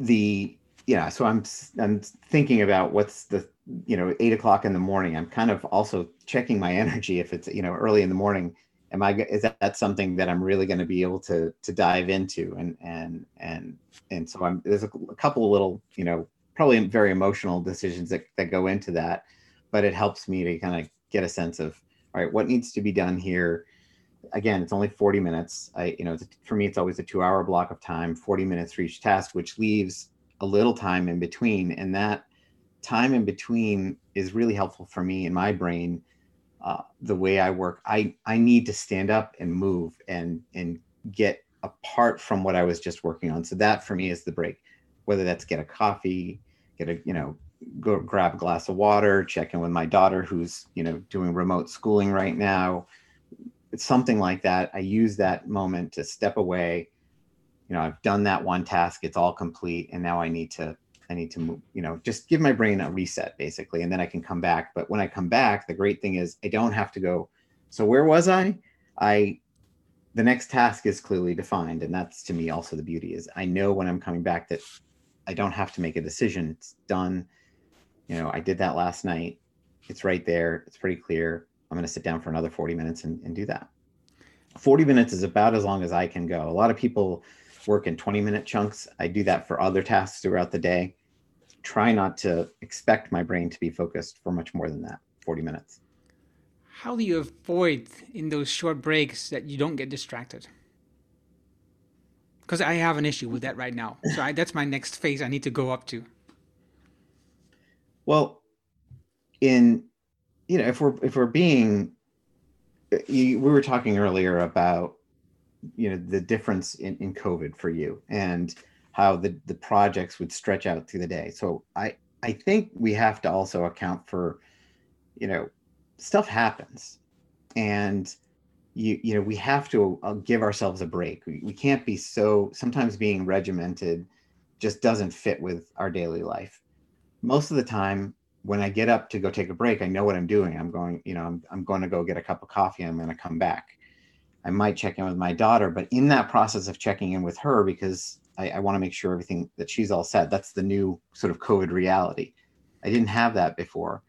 C: the yeah. So I'm I'm thinking about what's the you know eight o'clock in the morning. I'm kind of also checking my energy if it's you know early in the morning. Am I is that something that I'm really going to be able to to dive into and and and and so I'm there's a, a couple of little you know probably very emotional decisions that that go into that but it helps me to kind of get a sense of all right what needs to be done here? Again it's only 40 minutes. I you know for me it's always a two hour block of time 40 minutes for each task which leaves a little time in between and that time in between is really helpful for me in my brain uh, the way i work i i need to stand up and move and and get apart from what i was just working on so that for me is the break whether that's get a coffee get a you know go grab a glass of water, check in with my daughter who's, you know, doing remote schooling right now. It's something like that. I use that moment to step away. You know, I've done that one task, it's all complete, and now I need to I need to move, you know, just give my brain a reset basically, and then I can come back. But when I come back, the great thing is I don't have to go, so where was I? I the next task is clearly defined. And that's to me also the beauty is I know when I'm coming back that I don't have to make a decision. It's done you know, I did that last night. It's right there. It's pretty clear. I'm going to sit down for another 40 minutes and, and do that. 40 minutes is about as long as I can go. A lot of people work in 20 minute chunks. I do that for other tasks throughout the day. Try not to expect my brain to be focused for much more than that 40 minutes.
A: How do you avoid in those short breaks that you don't get distracted? Because I have an issue with that right now. So I, that's my next phase I need to go up to.
C: Well, in you know, if we're if we're being, you, we were talking earlier about you know the difference in, in covid for you and how the the projects would stretch out through the day. So i i think we have to also account for you know stuff happens. And you you know we have to uh, give ourselves a break. We, we can't be so sometimes being regimented just doesn't fit with our daily life. Most of the time when i get up to go take a break i know what i'm doing. I'm going you know i'm, I'm going to go get a cup of coffee. I'm going to come back. I might check in with my daughter, but in that process of checking in with her, because I, I want to make sure everything that she's all set, that's the new sort of COVID reality. I didn't have that before.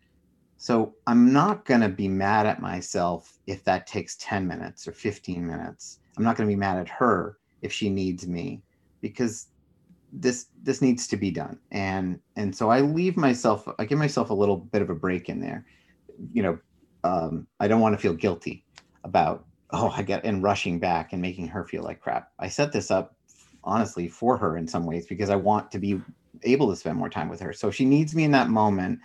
C: So I'm not going to be mad at myself if that takes 10 minutes or 15 minutes. I'm not going to be mad at her if she needs me because this this needs to be done. And and so I leave myself I give myself a little bit of a break in there. You know, um, I don't want to feel guilty about oh, I get and rushing back and making her feel like crap. I set this up honestly for her in some ways because I want to be able to spend more time with her. So she needs me in that moment,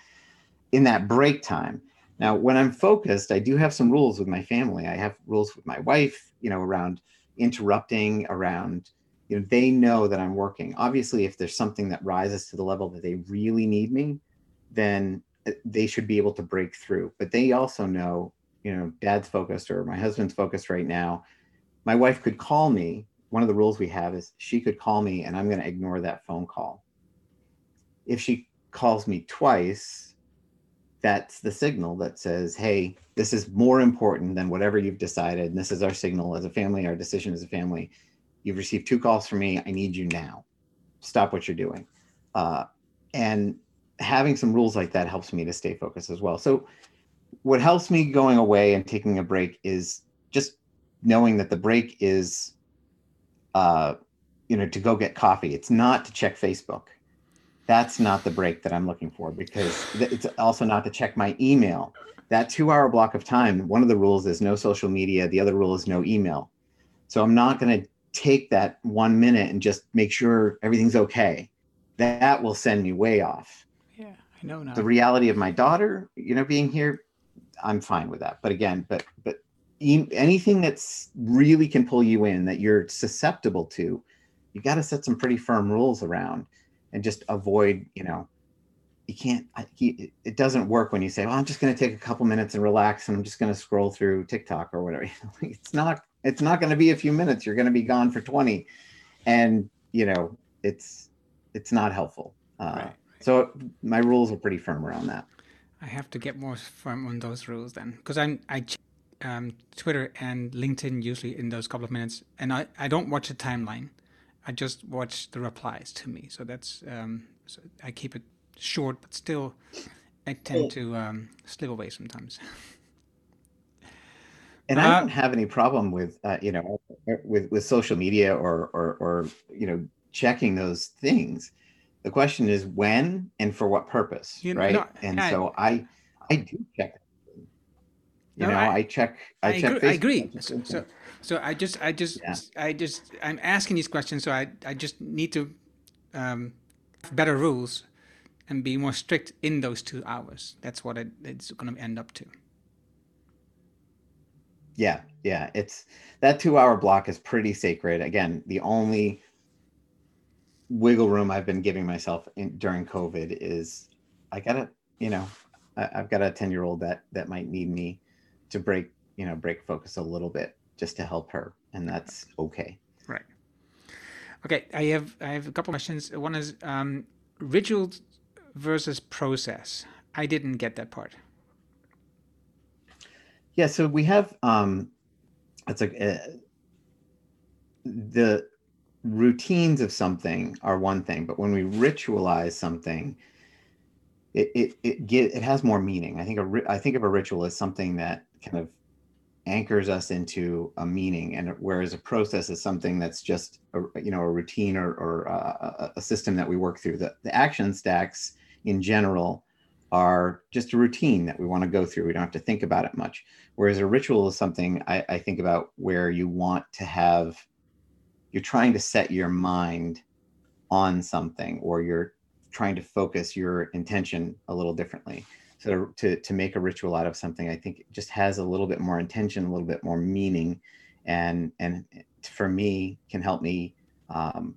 C: in that break time. Now, when I'm focused, I do have some rules with my family. I have rules with my wife, you know, around interrupting, around, you know, they know that I'm working. Obviously, if there's something that rises to the level that they really need me, then uh, they should be able to break through. But they also know you know, dad's focused or my husband's focused right now. My wife could call me. One of the rules we have is she could call me and I'm going to ignore that phone call. If she calls me twice, that's the signal that says, hey, this is more important than whatever you've decided. And this is our signal as a family, our decision as a family. You've received two calls from me. I need you now. Stop what you're doing. Uh, and having some rules like that helps me to stay focused as well. So what helps me going away and taking a break is just knowing that the break is uh you know to go get coffee. It's not to check facebook. That's not the break that i'm looking for because it's also not to check my email. That two hour block of time one of the rules is no social media the other rule is no email. So i'm not going to take that one minute and just make sure everything's okay. That will send me way off.
A: Yeah i know now.
C: The reality of my daughter you know being here I'm fine with that. But again, but but anything that's really can pull you in that you're susceptible to, you got to set some pretty firm rules around and just avoid, you know, you can't, it doesn't work when you say, well, I'm just going to take a couple minutes and relax and I'm just going to scroll through TikTok or whatever. it's not, it's not going to be a few minutes. You're going to be gone for 20 and, you know, it's, it's not helpful. Uh, right. So my rules are pretty firm around that.
A: I have to get more firm on those rules then, because I'm I um, Twitter and LinkedIn usually in those couple of minutes, and I, I don't watch the timeline. I just watch the replies to me. So that's um, so I keep it short, but still I tend to um, slip away sometimes.
C: And I don't uh, have any problem with uh, you know with with social media or or or you know checking those things the question is when and for what purpose, you right? Know, and I, so I I do check. You no, know, I, I, check. I, I check.
A: Agree, I agree. So, so, so I just, I just, yeah. I just, I'm asking these questions. So I, I just need to um, better rules and be more strict in those two hours. That's what it, it's going to end up to.
C: Yeah, yeah. It's that two hour block is pretty sacred. Again, the only wiggle room I've been giving myself in, during COVID is I gotta, you know, I, have got a 10 year old that, that might need me to break, you know, break focus a little bit just to help her. And that's okay.
A: Right. Okay. I have, I have a couple questions. One is, um, ritual versus process. I didn't get that part.
C: Yeah. So we have, um, it's like, uh, the routines of something are one thing, but when we ritualize something, it it it get it has more meaning. I think a I think of a ritual as something that kind of anchors us into a meaning. And whereas a process is something that's just a, you know a routine or, or a, a, system that we work through the, the action stacks in general are just a routine that we want to go through. We don't have to think about it much. Whereas a ritual is something I, I think about where you want to have you're trying to set your mind on something or you're trying to focus your intention a little differently so to, to make a ritual out of something i think just has a little bit more intention a little bit more meaning. And and for me can help me um,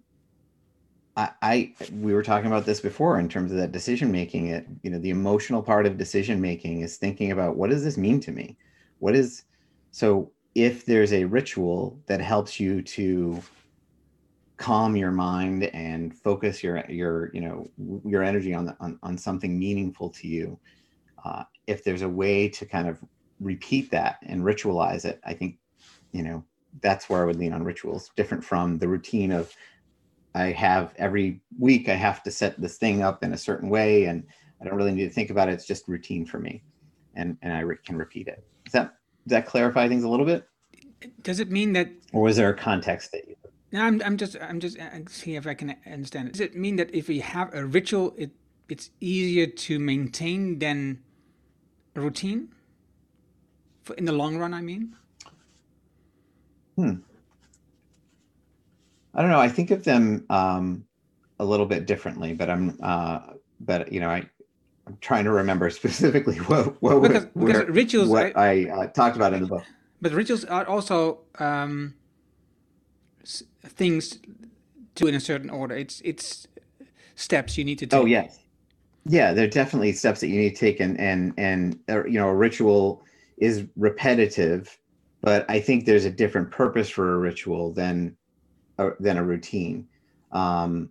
C: I, I we were talking about this before in terms of that decision making. It you know the emotional part of decision making is thinking about what does this mean to me? What is so if there's a ritual that helps you to calm your mind and focus your your you know your energy on the, on, on something meaningful to you uh, if there's a way to kind of repeat that and ritualize it, I think, you know, that's where I would lean on rituals, different from the routine of I have every week I have to set this thing up in a certain way, and I don't really need to think about it. It's just routine for me, and and I re- can repeat it. Does that does that clarify things a little bit?
A: Does it mean that,
C: or was there a context that you?
A: No, I'm I'm just I'm just uh, seeing if I can understand it. Does it mean that if we have a ritual, it it's easier to maintain than routine? For in the long run, I mean.
C: Hmm. I don't know. I think of them um, a little bit differently, but I'm, uh, but you know, I, I'm trying to remember specifically what what, because, where, because rituals what I, I uh, talked about in the book.
A: But rituals are also um, things to in a certain order. It's it's steps you need to oh,
C: take. Oh yes, yeah there are definitely steps that you need to take and and and uh, you know a ritual is repetitive but i think there's a different purpose for a ritual than a, than a routine. Um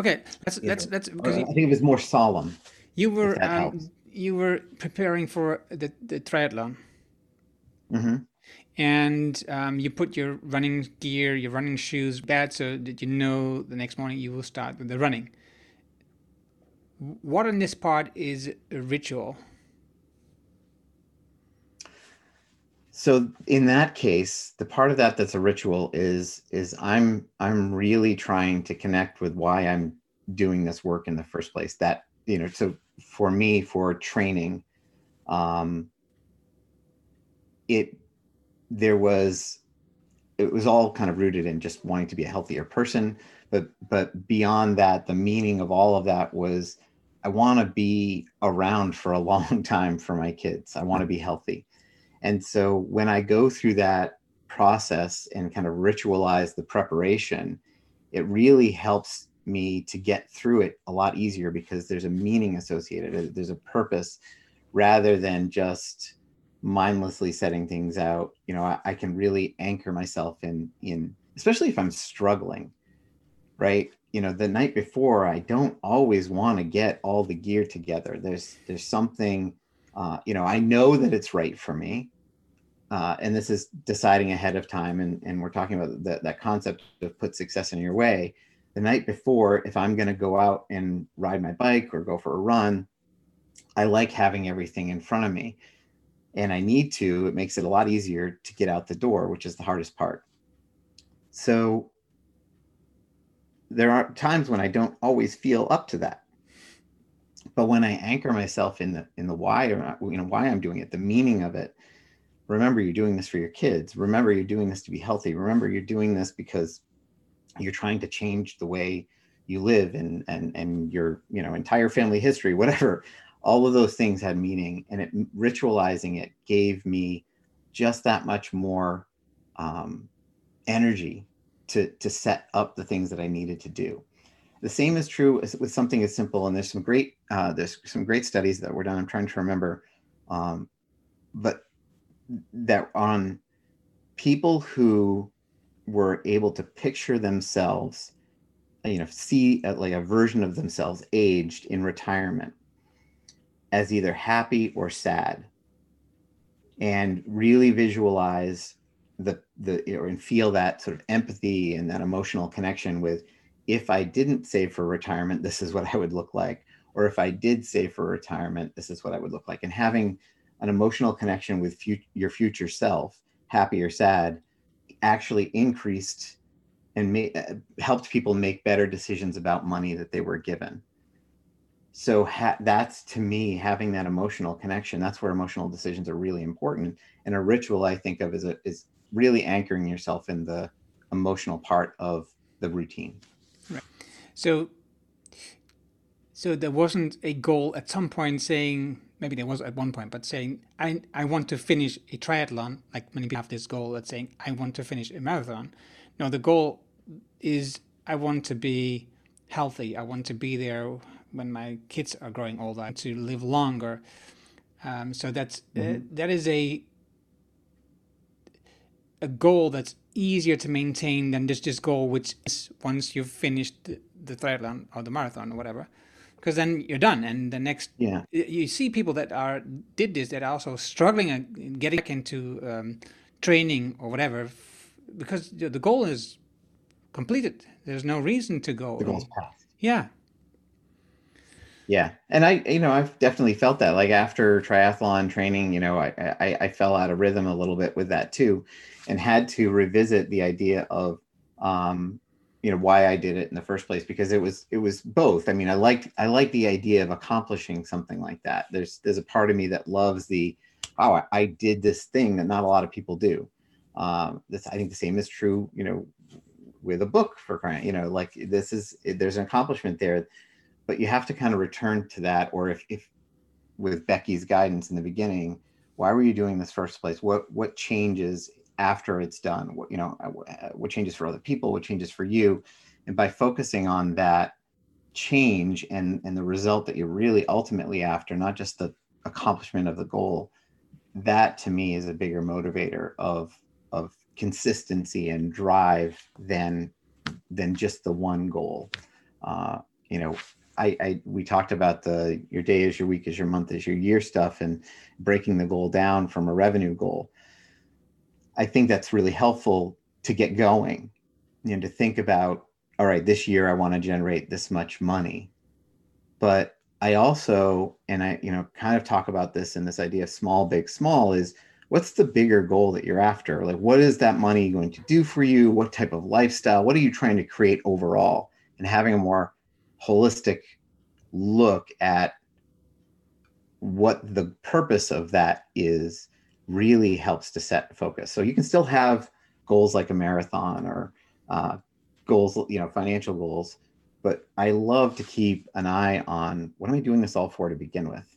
A: okay that's that's that's
C: because i think it was more solemn
A: you were um, you were preparing for the, the triathlon.
C: Mm-hmm.
A: and um, you put your running gear your running shoes bad so that you know the next morning you will start with the running what in this part is a ritual?
C: So in that case, the part of that that's a ritual is is I'm I'm really trying to connect with why I'm doing this work in the first place. That you know, so for me, for training, um, it there was it was all kind of rooted in just wanting to be a healthier person but but beyond that the meaning of all of that was I want to be around for a long time for my kids. I want to be healthy. And so when I go through that process and kind of ritualize the preparation, it really helps me to get through it a lot easier because there's a meaning associated. There's a purpose rather than just mindlessly setting things out. You know, I, I can really anchor myself in in especially if I'm struggling, right? You know the night before i don't always want to get all the gear together. There's there's something uh, you know i know that it's right for me uh, and this is deciding ahead of time and, and we're talking about the, that concept of put success in your way. The night before if i'm going to go out and ride my bike or go for a run i like having everything in front of me and i need to it makes it a lot easier to get out the door which is the hardest part. So there are times when I don't always feel up to that. But when I anchor myself in the in the why or you know why I'm doing it, the meaning of it, remember you're doing this for your kids. Remember you're doing this to be healthy. Remember you're doing this because you're trying to change the way you live and and and your you know entire family history, whatever. All of those things had meaning, and it ritualizing it gave me just that much more um, energy to to set up the things that I needed to do. The same is true with something as simple, and there's some great uh, there's some great studies that were done. I'm trying to remember, um, but that on people who were able to picture themselves, you know, see a, like a version of themselves aged in retirement as either happy or sad, and really visualize the the or and feel that sort of empathy and that emotional connection with if I didn't save for retirement, this is what I would look like, or if I did save for retirement, this is what I would look like, and having an emotional connection with fu- your future self happy or sad actually increased and ma- uh, helped people make better decisions about money that they were given. So ha- that's to me having that emotional connection that's where emotional decisions are really important. And a ritual i think of as a, is really anchoring yourself in the emotional part of the routine.
A: Right. So so there wasn't a goal at some point saying maybe there was at one point but saying i i want to finish a triathlon. Like many people have this goal that's saying i want to finish a marathon. No the goal is i want to be healthy. I want to be there when my kids are growing older to live longer. Um, so that's mm-hmm. uh, that is a a goal that's easier to maintain than just this goal, which is once you've finished the, the triathlon or the marathon or whatever, because then you're done. And the next,
C: yeah,
A: you see people that are did this that are also struggling and getting back into um, training or whatever, because the goal is completed. There's no reason to go.
C: The goal's passed.
A: Yeah,
C: yeah, and I, you know, I've definitely felt that. Like after triathlon training, you know, I, I, I fell out of rhythm a little bit with that too, and had to revisit the idea of, um, you know, why I did it in the first place because it was it was both. I mean, I liked I like the idea of accomplishing something like that. There's there's a part of me that loves the, wow, I, I did this thing that not a lot of people do. Um, this I think the same is true, you know, with a book for crying, you know, like this is there's an accomplishment there but you have to kind of return to that or if, if with Becky's guidance in the beginning why were you doing this first place what what changes after it's done what you know uh, uh, what changes for other people what changes for you and by focusing on that change and and the result that you're really ultimately after not just the accomplishment of the goal that to me is a bigger motivator of of consistency and drive than than just the one goal uh, you know I, I we talked about the your day is your week is your month is your year stuff and breaking the goal down from a revenue goal. I think that's really helpful to get going you know, to think about all right this year I want to generate this much money. But I also and I you know kind of talk about this in this idea of small big small is what's the bigger goal that you're after? Like what is that money going to do for you? What type of lifestyle? What are you trying to create overall? And having a more holistic look at what the purpose of that is really helps to set focus. So you can still have goals like a marathon or uh, goals, you know, financial goals, but I love to keep an eye on what am I doing this all for to begin with.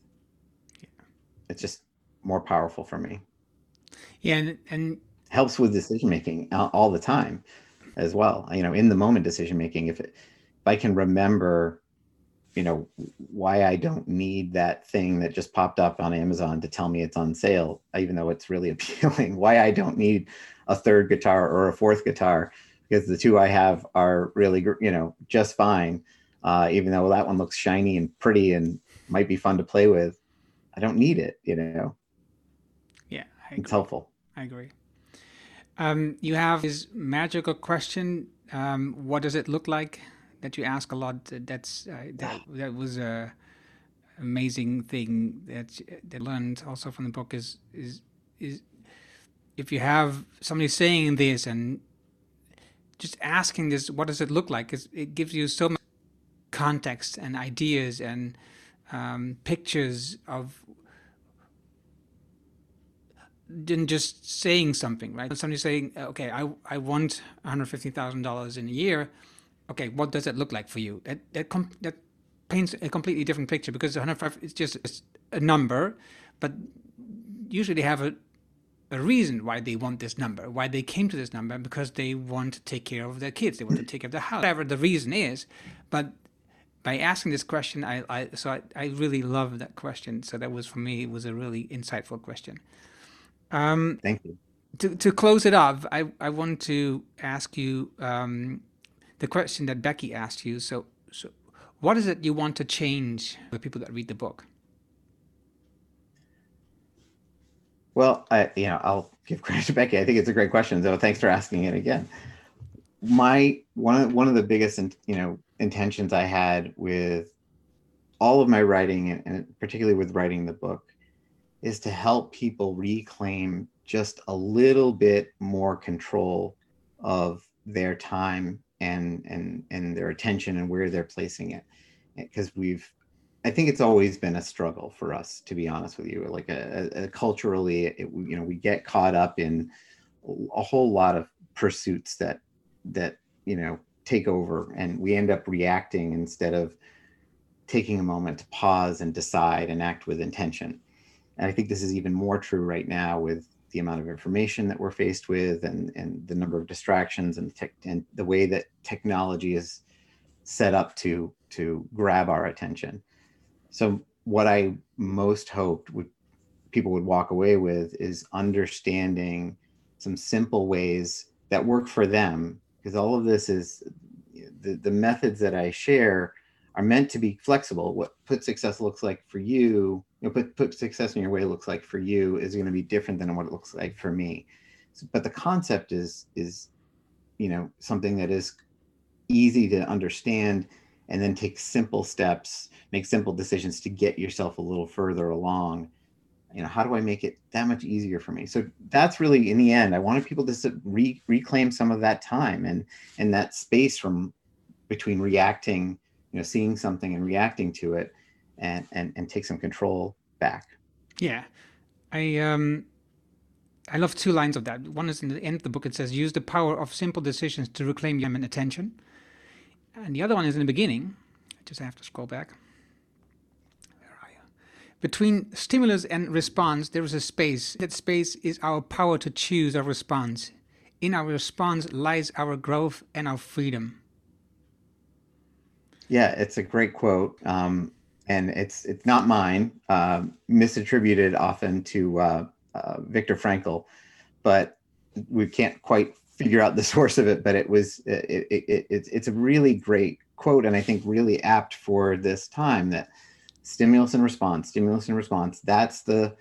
C: Yeah. It's just more powerful for me.
A: Yeah, and, and
C: helps with decision making all the time as well. You know, in the moment decision making. If it, if I can remember, you know, why I don't need that thing that just popped up on Amazon to tell me it's on sale, even though it's really appealing. Why I don't need a third guitar or a fourth guitar because the two I have are really, you know, just fine. Uh, even though that one looks shiny and pretty and might be fun to play with, I don't need it. You know.
A: Yeah,
C: it's helpful.
A: I agree. Um, you have this magical question. Um, what does it look like? That you ask a lot. That's uh, that that was a amazing thing that that learned also from the book is is is if you have somebody saying this and just asking this, what does it look like? it gives you so much context and ideas and um, pictures of than just saying something, right? Somebody saying, okay, I, I want $150,000 in a year okay, what does it look like for you? That that com- that paints a completely different picture because 105 is just a number, but usually they have a a reason why they want this number, why they came to this number, because they want to take care of their kids, they want to take care of the house, whatever the reason is. But by asking this question, I, I so I, I really love that question. So that was for me it was a really insightful question.
C: Um, Thank you.
A: To to close it off, I I want to ask you. Um, the question that Becky asked you. So, so what is it you want to change for people that read the book?
C: Well, I, you know, I'll give credit to Becky. I think it's a great question. So thanks for asking it again. My one of one of the biggest, you know, intentions I had with all of my writing, and particularly with writing the book, is to help people reclaim just a little bit more control of their time and and and their attention and where they're placing it eh, because we've I think it's always been a struggle for us, to be honest with you. Like a, a, a culturally, it, you know, we get caught up in a whole lot of pursuits that that you know take over, and we end up reacting instead of taking a moment to pause and decide and act with intention. And I think this is even more true right now with the amount of information that we're faced with, and and the number of distractions, and, tech, and the way that technology is set up to to grab our attention. So what I most hoped would people would walk away with is understanding some simple ways that work for them because all of this is the, the methods that I share are meant to be flexible. What put success looks like for you, you know, put, put success in your way looks like for you is going to be different than what it looks like for me. So, but the concept is is you know something that is easy to understand and then take simple steps, make simple decisions to get yourself a little further along. You know, how do I make it that much easier for me? So that's really in the end, I wanted people to re- reclaim some of that time and and that space from between reacting, you know, seeing something and reacting to it, and and and take some control back.
A: Yeah, I um. I love two lines of that. One is in the end of the book. It says, "Use the power of simple decisions to reclaim your attention." And the other one is in the beginning. I just have to scroll back. Where are you? Between stimulus and response, there is a space. That space is our power to choose our response. In our response lies our growth and our freedom.
C: Yeah, it's a great quote. Um, and it's it's not mine, uh, misattributed often to uh, uh, Frankl, but we can't quite figure out the source of it, but it was it, it, it, it's it's a really great quote, and I think really apt for this time that stimulus and response, stimulus and response. That's the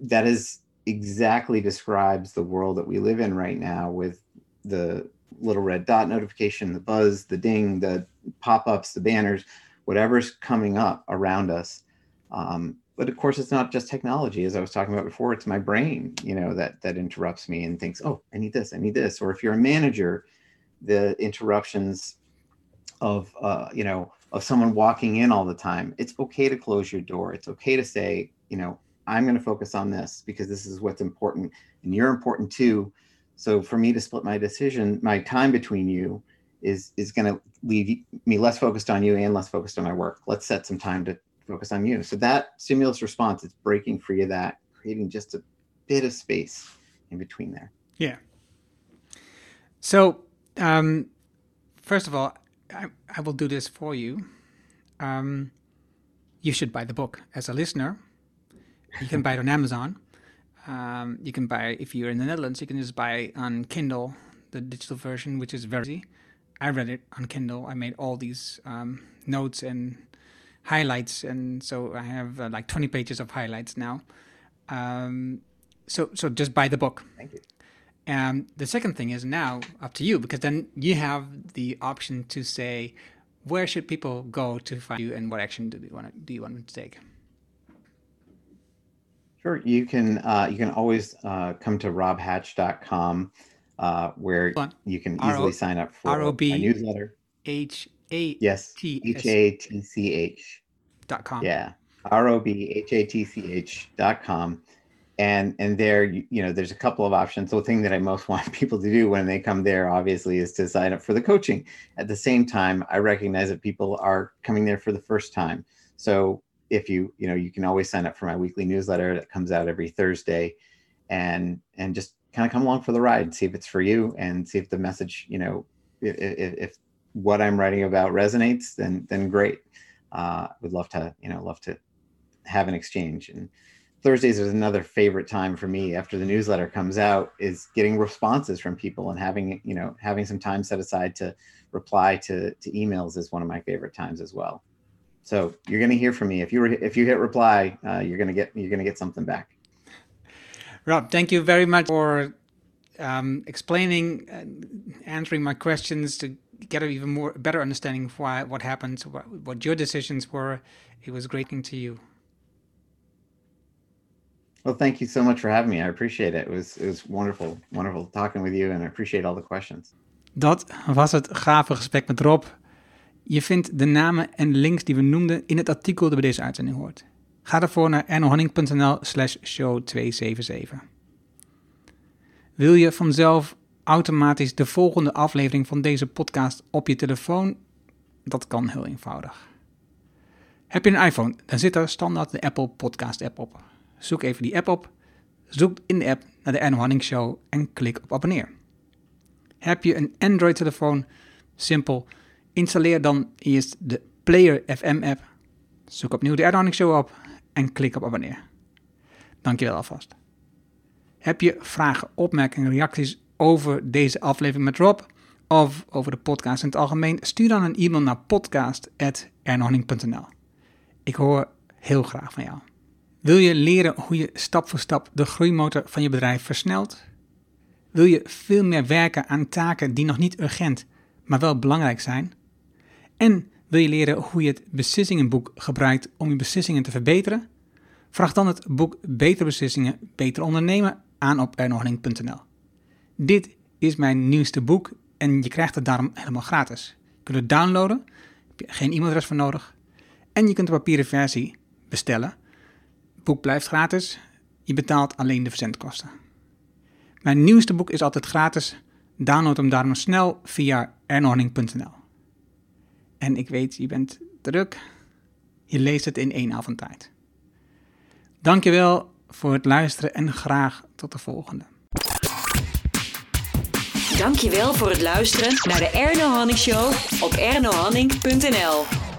C: that is exactly describes the world that we live in right now with the little red dot notification, the buzz, the ding, the pop-ups, the banners, whatever's coming up around us. Um, but of course it's not just technology as i was talking about before it's my brain you know that that interrupts me and thinks oh i need this i need this. Or if you're a manager the interruptions of uh, you know of someone walking in all the time it's okay to close your door. It's okay to say you know i'm going to focus on this because this is what's important and you're important too. So for me to split my decision my time between you is is going to leave me less focused on you and less focused on my work let's set some time to focus on you. So that stimulus response is breaking free of that, creating just a bit of space in between there.
A: Yeah. So, um, first of all, I, I will do this for you. Um, you should buy the book as a listener. You can buy it on Amazon. Um, you can buy, if you're in the Netherlands, you can just buy on Kindle, the digital version, which is very easy. I read it on Kindle. I made all these um, notes and highlights, and so I have uh, like 20 pages of highlights now. Um, so so just buy the book.
C: Thank you.
A: And the second thing is now up to you because then you have the option to say where should people go to find you and what action do you want to, do you want to take.
C: Sure, you can uh, you can always uh, come to robhatch.com uh, where you can easily R-O- sign up for R-O-B- my newsletter.
A: H a
C: yes T H A T C H
A: dot com.
C: Yeah, R O B H A T C H dot com. And and there, you, you know, there's a couple of options. The thing that I most want people to do when they come there, obviously, is to sign up for the coaching. At the same time, I recognize that people are coming there for the first time. So if you, you know, you can always sign up for my weekly newsletter that comes out every Thursday, and and just kind of come along for the ride see if it's for you and see if the message, you know, if, if what I'm writing about resonates, then then great. Uh, would love to you know love to have an exchange. And Thursdays is another favorite time for me after the newsletter comes out is getting responses from people and having you know having some time set aside to reply to to emails is one of my favorite times as well. So you're going to hear from me if you if you hit reply, uh, you're going to get you're going to get something back.
A: Rob, thank you very much for um, explaining, and answering my questions to get an even more better understanding of why what happened, what, what your decisions were. It was great to you.
C: Well, thank you so much for having me. I appreciate it. It was it was wonderful, wonderful talking with you, and I appreciate all the questions.
A: Dat was het gave gesprek met Rob. Je vindt de namen en links die we noemden in het artikel dat bij deze uitzending hoort. Ga ervoor naar ernohanning.nl slash show 277. Wil je vanzelf automatisch de volgende aflevering van deze podcast op je telefoon? Dat kan heel eenvoudig. Heb je een iPhone, dan zit er standaard de Apple Podcast app op. Zoek even die app op, zoek in de app naar de Erno Show en klik op abonneer. Heb je een Android-telefoon? Simpel. Installeer dan eerst de Player FM app. Zoek opnieuw de Erno Show op en klik op abonneer. Dankjewel alvast. Heb je vragen, opmerkingen, reacties over deze aflevering met Rob of over de podcast in het algemeen? Stuur dan een e-mail naar podcast.ernohanning.nl. Ik hoor heel graag van jou. Wil je leren hoe je stap voor stap de groeimotor van je bedrijf versnelt? Wil je veel meer werken aan taken die nog niet urgent, maar wel belangrijk zijn? En wil je leren hoe je het beslissingenboek gebruikt om je beslissingen te verbeteren? Vraag dan het boek Betere Beslissingen, Beter Ondernemen aan op ernohanning.nl. Dit is mijn nieuwste boek en je krijgt het daarom helemaal gratis. Je kunt het downloaden, heb je geen e-mailadres voor nodig. En je kunt de papieren versie bestellen. Het boek blijft gratis, je betaalt alleen de verzendkosten. Mijn nieuwste boek is altijd gratis. Download hem daarom snel via ernohanning.nl. En ik weet, je bent druk. Je leest het in één avond tijd. Dankjewel voor het luisteren en graag tot de volgende.
B: Dankjewel voor het luisteren naar de Erno Hanning Show op ernohanning.nl.